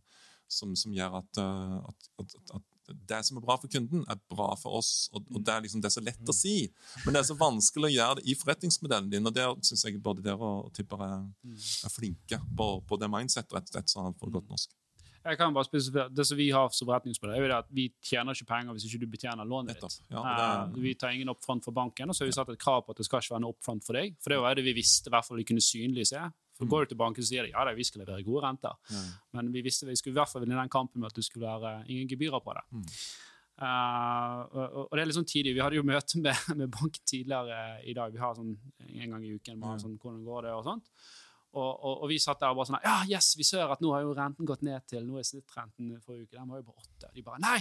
[SPEAKER 3] som, som gjør at, øh, at, at, at det som er bra for kunden, er bra for oss. Og, og det, er liksom, det er så lett å si, men det er så vanskelig å gjøre det i forretningsmodellen din. Og der syns jeg både dere og Tipper er, er flinke på, på det mindsettet, rett og slett, sånn for godt norsk.
[SPEAKER 1] Jeg kan bare spesifere, Det som vi har som forretningsmodell, er jo det at vi tjener ikke penger hvis ikke du betjener lånet ditt.
[SPEAKER 3] Ja,
[SPEAKER 1] Eh,
[SPEAKER 3] det,
[SPEAKER 1] vi tar ingen upfront for banken, og så har vi satt et krav på at det skal ikke være noe upfront for deg. For det var det vi visste, i hvert fall vi kunne synlig se. For Går du til banken, sier de ja, vi skal levere gode renter.
[SPEAKER 3] ja.
[SPEAKER 1] Men vi visste vi skulle i hvert fall vinne den kampen med at det skulle være ingen gebyrer på det.
[SPEAKER 3] Mm.
[SPEAKER 1] Uh, og, og det er litt sånn tidlig. Vi hadde jo møte med, med banken tidligere i dag. Vi har sånn en gang i uken bare sånn, hvordan går det og sånt. Og, og, og vi satt der og bare sånn Ja, yes, vi ser at nå har jo renten gått ned til Nå er snittrenten forrige uke. Den var jo på åtte. Og De bare Nei,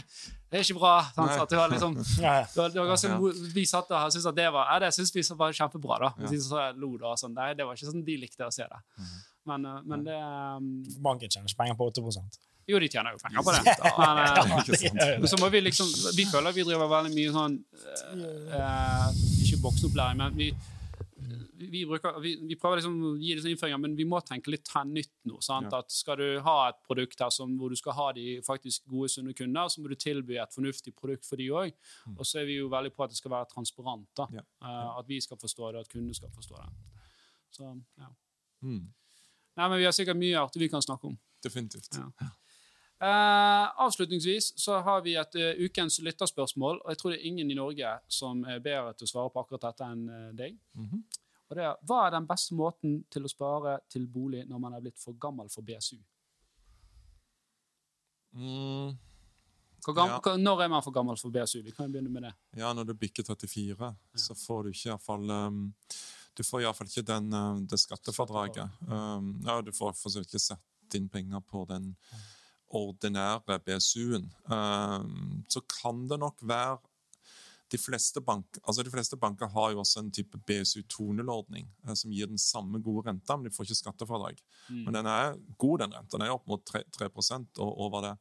[SPEAKER 1] det er ikke bra! sånn var liksom
[SPEAKER 2] Ja, ja.
[SPEAKER 1] det var, det var ganske, Vi satt der og syntes at det var Ja, det synes vi var kjempebra, da.
[SPEAKER 3] Ja.
[SPEAKER 1] Så lo da og sånn. Nei, det var ikke sånn de likte å se det. Men, eh, men det um,
[SPEAKER 2] Banken tjener ikke penger på 8
[SPEAKER 1] Jo, de tjener jo penger på det. Men, eh,
[SPEAKER 2] Ja, det
[SPEAKER 1] men så må vi liksom Vi føler vi driver veldig mye sånn uh, eh, Ikke voksenopplæring, men vi vi, bruker, vi, vi prøver liksom å gi sånn innføringer, men vi må tenke litt nytt nå.
[SPEAKER 3] Ja.
[SPEAKER 1] Skal du ha et produkt her som, hvor du skal ha de faktisk gode, sunne kunder, så må du tilby et fornuftig produkt for de òg. Og så er vi jo veldig på at det skal være transparent.
[SPEAKER 3] Ja.
[SPEAKER 1] Uh, at vi skal forstå det, og at kundene skal forstå det. Så, ja.
[SPEAKER 3] Mm.
[SPEAKER 1] Nei, men Vi har sikkert mye artig vi kan snakke om.
[SPEAKER 3] Definitivt.
[SPEAKER 1] Ja. Uh, avslutningsvis så har vi et uh, ukens lytterspørsmål. og Jeg tror det er ingen i Norge som er bedre til å svare på akkurat dette enn uh, deg.
[SPEAKER 3] Mhm.
[SPEAKER 1] Og det er, Hva er den beste måten til å spare til bolig når man er blitt for gammel for BSU?
[SPEAKER 3] Mm.
[SPEAKER 1] Hvor gam
[SPEAKER 3] Ja.
[SPEAKER 1] Når er man for gammel for BSU? Vi kan jo begynne med det.
[SPEAKER 3] Ja, når du bikker 34, så får du ikke iallfall um, Du får iallfall ikke den, uh, det skattefradraget. Um, ja, du får for så vidt ikke satt inn penger på den ordinære BSU-en. Um, så kan det nok være de fleste, bank, altså de fleste banker har jo også en type BSU-2-0-ordning eh, som gir den samme gode renta, men de får ikke skattefradrag.
[SPEAKER 1] Mm.
[SPEAKER 3] Men den er god, den renta. Den er opp mot 3, 3 og over det.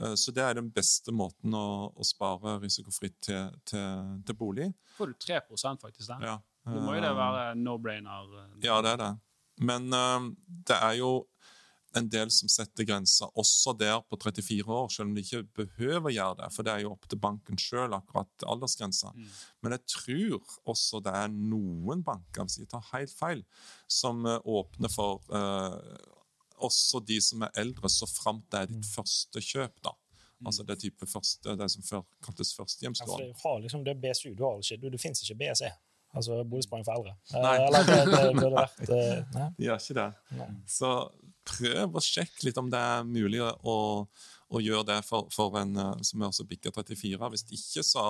[SPEAKER 3] Eh, Så det er den beste måten å, å spare risikofritt til, til, til bolig.
[SPEAKER 1] får du 3% faktisk der.
[SPEAKER 3] Ja.
[SPEAKER 1] Da må jo det være no-brainer. eh.
[SPEAKER 3] Ja, det er det. Men det er jo en del som setter grenser også der på 34 år, selv om de ikke behøver gjøre det, for det er jo opp til banken sjøl, akkurat aldersgrensa.
[SPEAKER 1] Mm.
[SPEAKER 3] Men jeg tror også det er noen banker, hvis jeg tar helt feil, som eh, åpner for eh, også de som er eldre, så framt det er ditt første kjøp, da. Altså det type første, det som før kaltes
[SPEAKER 2] Ja, for du har liksom det BSU, du har ikke, du, det fins ikke BSE. Altså boligsparing for eldre. Eh,
[SPEAKER 3] Nei.
[SPEAKER 2] Eller det, det det, det, det, Nei.
[SPEAKER 3] De gjør ikke det.
[SPEAKER 2] Nei.
[SPEAKER 3] Så prøv å sjekke litt om det er mulig å, å gjøre det for, for en eh, som er også bikker 34. Hvis ikke, så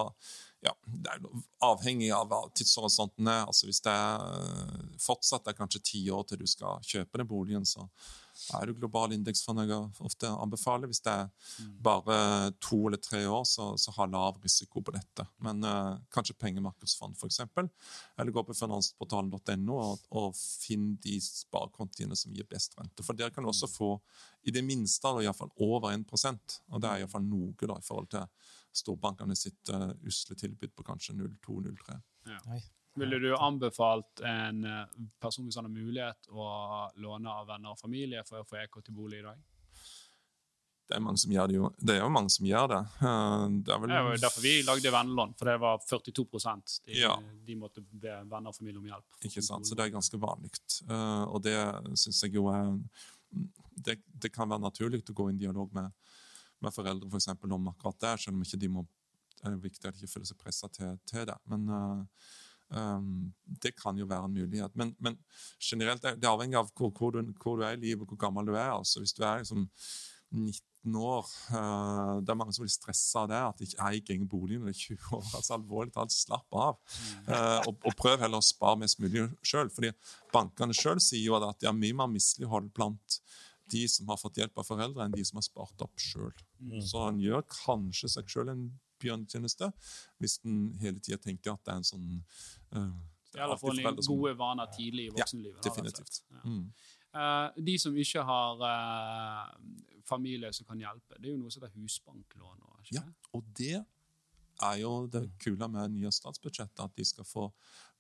[SPEAKER 3] ja, det er avhengig av tidshorisonten er. Altså Hvis det er fortsatt er kanskje ti år til du skal kjøpe den boligen, så er det global indeksfond jeg ofte anbefaler. Hvis det er bare to eller tre år, så, så ha lav risiko på dette. Men uh, kanskje pengemarkedsfond, f.eks. Eller gå på finansportalen.no og, og finn de sparekontiene som gir best rente. For der kan du også få i det minste i hvert fall over 1% og det er iallfall noe da, i forhold til storbankene sitt uh, usle tilbud på kanskje 0,2-0,3.
[SPEAKER 2] Nei.
[SPEAKER 1] Ville du anbefalt en eh, person hvis han har mulighet å låne av venner og familie for å få EK til bolig i dag?
[SPEAKER 3] Det er mange som gjør det jo. Det er jo mange som gjør det. Eh, det vel
[SPEAKER 1] Det var jo derfor vi lagde vennelån, for det var 42 de,
[SPEAKER 3] Ja.
[SPEAKER 1] de måtte be venner og familie om hjelp.
[SPEAKER 3] Ikke sant? Så det er ganske vanlig. Eh, og det syns jeg jo er det, det kan være naturlig å gå i en dialog med, med foreldre for eksempel, om akkurat det, selv om ikke de må det er viktig at de ikke føler seg pressa til, til det. Men eh, um, det kan jo være en mulighet. Men, men generelt det, er avhengig av hvor, hvor, du, hvor du er i livet, hvor gammel du er. altså Hvis du er liksom 19 år uh, Det er mange som blir stressa av det, at de ikke eier egen bolig når de er 20 år. altså Alvorlig talt, slapp av. Uh, og, og prøv heller å spare mest mulig sjøl. fordi bankene sjøl sier jo at de har mye mer mislighold blant de som har fått hjelp av foreldre, enn de som har spart opp sjøl. Så en gjør kanskje seg sjøl en bjørnetjeneste hvis en hele tida tenker at det er en sånn uh,
[SPEAKER 1] Eller få noen gode vaner tidlig i voksenlivet. Ja,
[SPEAKER 3] Definitivt.
[SPEAKER 1] Da, Ja.
[SPEAKER 3] Mm.
[SPEAKER 1] Eh, de som ikke har uh, familie som kan hjelpe, det er jo noe som heter husbanklån. Og, ikke
[SPEAKER 3] Ja, og det er jo det kule med nye statsbudsjettet, at de skal få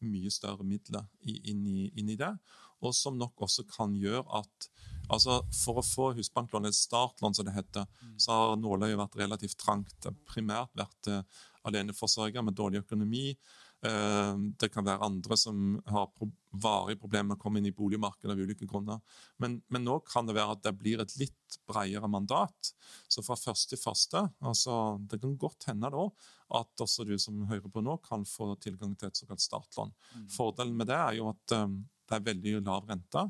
[SPEAKER 3] mye større midler inn, i, inn i det. Og som nok også kan gjøre at altså For å få husbanklån, et startlån som det heter, så har nåløyet vært relativt trangt. Primært vært eh, aleneforsørgere med dårlig økonomi. Eh, Det kan være andre som har pro varige problemer med å komme inn i boligmarkedet av ulike grunner. Men, men nå kan det være at det blir et litt bredere mandat. Så fra første til første altså Det kan godt hende da at også du som hører på nå, kan få tilgang til et såkalt startlån. Fordelen med det er jo at um, det er veldig lav rente,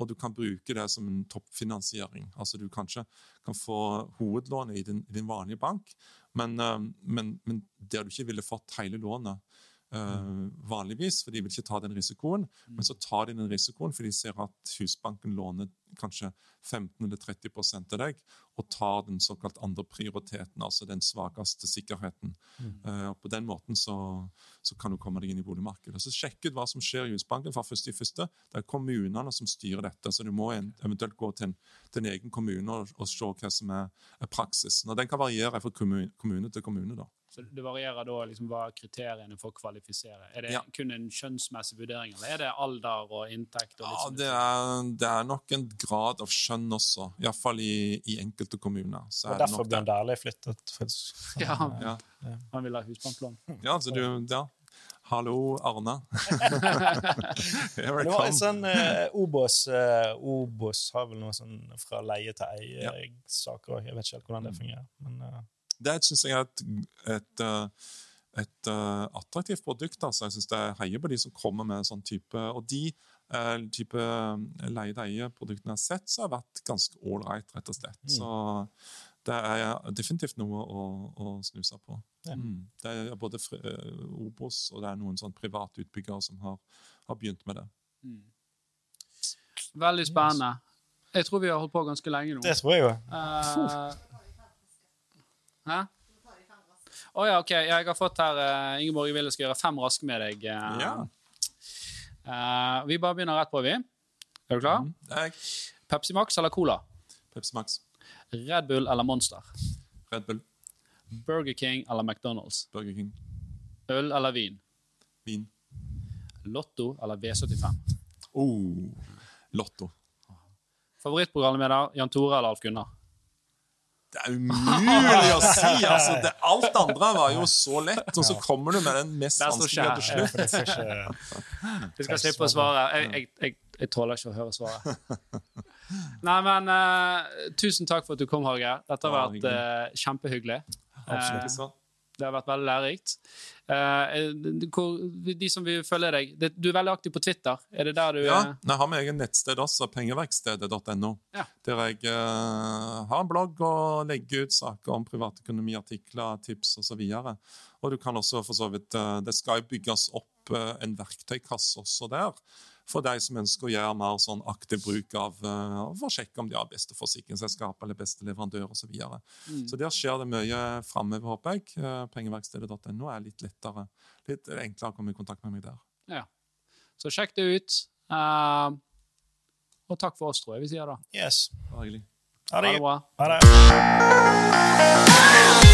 [SPEAKER 3] og du kan bruke det som en toppfinansiering. Altså Du kanskje kan få hovedlånet i din, din vanlige bank, men, um, men, men der du ikke ville fått hele lånet vanligvis, for de vil ikke ta den risikoen. Men så tar de den risikoen, for de ser at Husbanken låner kanskje 15 eller 30% til deg, og tar den såkalt andre prioriteten, altså den svakeste sikkerheten. Uh, og På den måten så, så kan du komme deg inn i boligmarkedet. Så Sjekk ut hva som skjer i Husbanken fra første i første. Det er kommunene som styrer dette, så du må en, eventuelt gå til en, til en egen kommune og, og se hva som er, er praksisen. Og Den kan variere fra kommune, kommune til kommune. da.
[SPEAKER 1] Så det varierer da liksom hva er kriteriene for å kvalifisere? Er det
[SPEAKER 3] Ja.
[SPEAKER 1] kun en kjønnsmessig vurdering, eller er det alder og inntekt? Og
[SPEAKER 3] Ja, det er, det er nok en grad av skjønn også, iallfall i, i enkelte kommuner. Så
[SPEAKER 2] Og
[SPEAKER 3] er
[SPEAKER 2] derfor
[SPEAKER 3] ble.
[SPEAKER 2] Dæhlie flyttet. For,
[SPEAKER 1] Ja.
[SPEAKER 3] Ja.
[SPEAKER 1] Han vil ha husbanklån.
[SPEAKER 3] ja, så du Ja. Hallo, Arne. Here I
[SPEAKER 2] Det var en sånn eh, Obos eh, Obos har vel noe sånn fra leie til eie-saker òg. Jeg vet ikke helt hvordan det fungerer. Men eh,
[SPEAKER 3] Det syns jeg er et, et, eh, et eh, attraktivt produkt. altså. Jeg synes det er heier på de som kommer med sånn type Og de eh, type leie-til-eie-produktene jeg har sett, så har vært ganske ålreit, rett og slett. Så det er definitivt noe å, å snuse på.
[SPEAKER 2] Ja.
[SPEAKER 3] Mm. Det er både fri, Obos og det er noen sånn private utbyggere som har, har begynt med det.
[SPEAKER 1] Veldig spennende. Jeg tror vi har holdt på ganske lenge nå.
[SPEAKER 2] det tror jeg jo.
[SPEAKER 1] Eh, Hæ? Å ja, OK. Jeg har fått her uh, Ingeborg vil jeg skal gjøre fem raske med deg. Uh,
[SPEAKER 3] Ja.
[SPEAKER 1] uh, vi bare begynner rett på, vi. Er du klar?
[SPEAKER 3] Er
[SPEAKER 1] Pepsi Max eller Cola?
[SPEAKER 3] Pepsi Max,
[SPEAKER 1] Red Bull eller Monster?
[SPEAKER 3] Red Bull,
[SPEAKER 1] Burger King eller McDonald's?
[SPEAKER 3] Burger King,
[SPEAKER 1] Øl eller vin?
[SPEAKER 3] vin.
[SPEAKER 1] Lotto eller V75?
[SPEAKER 3] Oh, Lotto.
[SPEAKER 1] Favorittprogramleder Jan Tore eller Alf Gunnar?
[SPEAKER 3] Det er umulig å si! altså. Det, alt andre var jo så lett, og så kommer du med den mest vanskelige til slutt.
[SPEAKER 1] Vi skal slippe å svare. Jeg, jeg, jeg, jeg tåler ikke å høre svaret. Nei, men uh, tusen takk for at du kom, Hage. Dette har vært uh, kjempehyggelig.
[SPEAKER 3] Absolutt.
[SPEAKER 1] Eh, det har vært veldig lærerikt. Eh, hvor, de som vil følge deg Du er veldig aktiv på Twitter. Er det der du
[SPEAKER 3] Ja,
[SPEAKER 1] eh,
[SPEAKER 3] jeg har med egen nettsted også, pengeverkstedet.no.
[SPEAKER 1] Ja.
[SPEAKER 3] Der jeg uh, har en blogg og legger ut saker om privatøkonomiartikler, tips osv. Og, så og du kan også for så vidt uh, Det skal jo bygges opp uh, en verktøykasse også der. For de som ønsker å gjøre mer sånn aktiv bruk av eh, for å sjekke om de har beste forsikringsselskap eller beste leverandør osv. Så, videre.
[SPEAKER 1] Mm.
[SPEAKER 3] så der skjer det mye framover, håper jeg. Eh, Pengeverkstedet.no er litt lettere, litt enklere å komme i kontakt med meg der.
[SPEAKER 1] Ja. Så sjekk det ut. Uh, og takk for oss, tror jeg vi sier da.
[SPEAKER 2] Yes.
[SPEAKER 3] Bare hyggelig.
[SPEAKER 2] Ha
[SPEAKER 1] Ha
[SPEAKER 2] det.
[SPEAKER 1] det bra.
[SPEAKER 2] Ha det.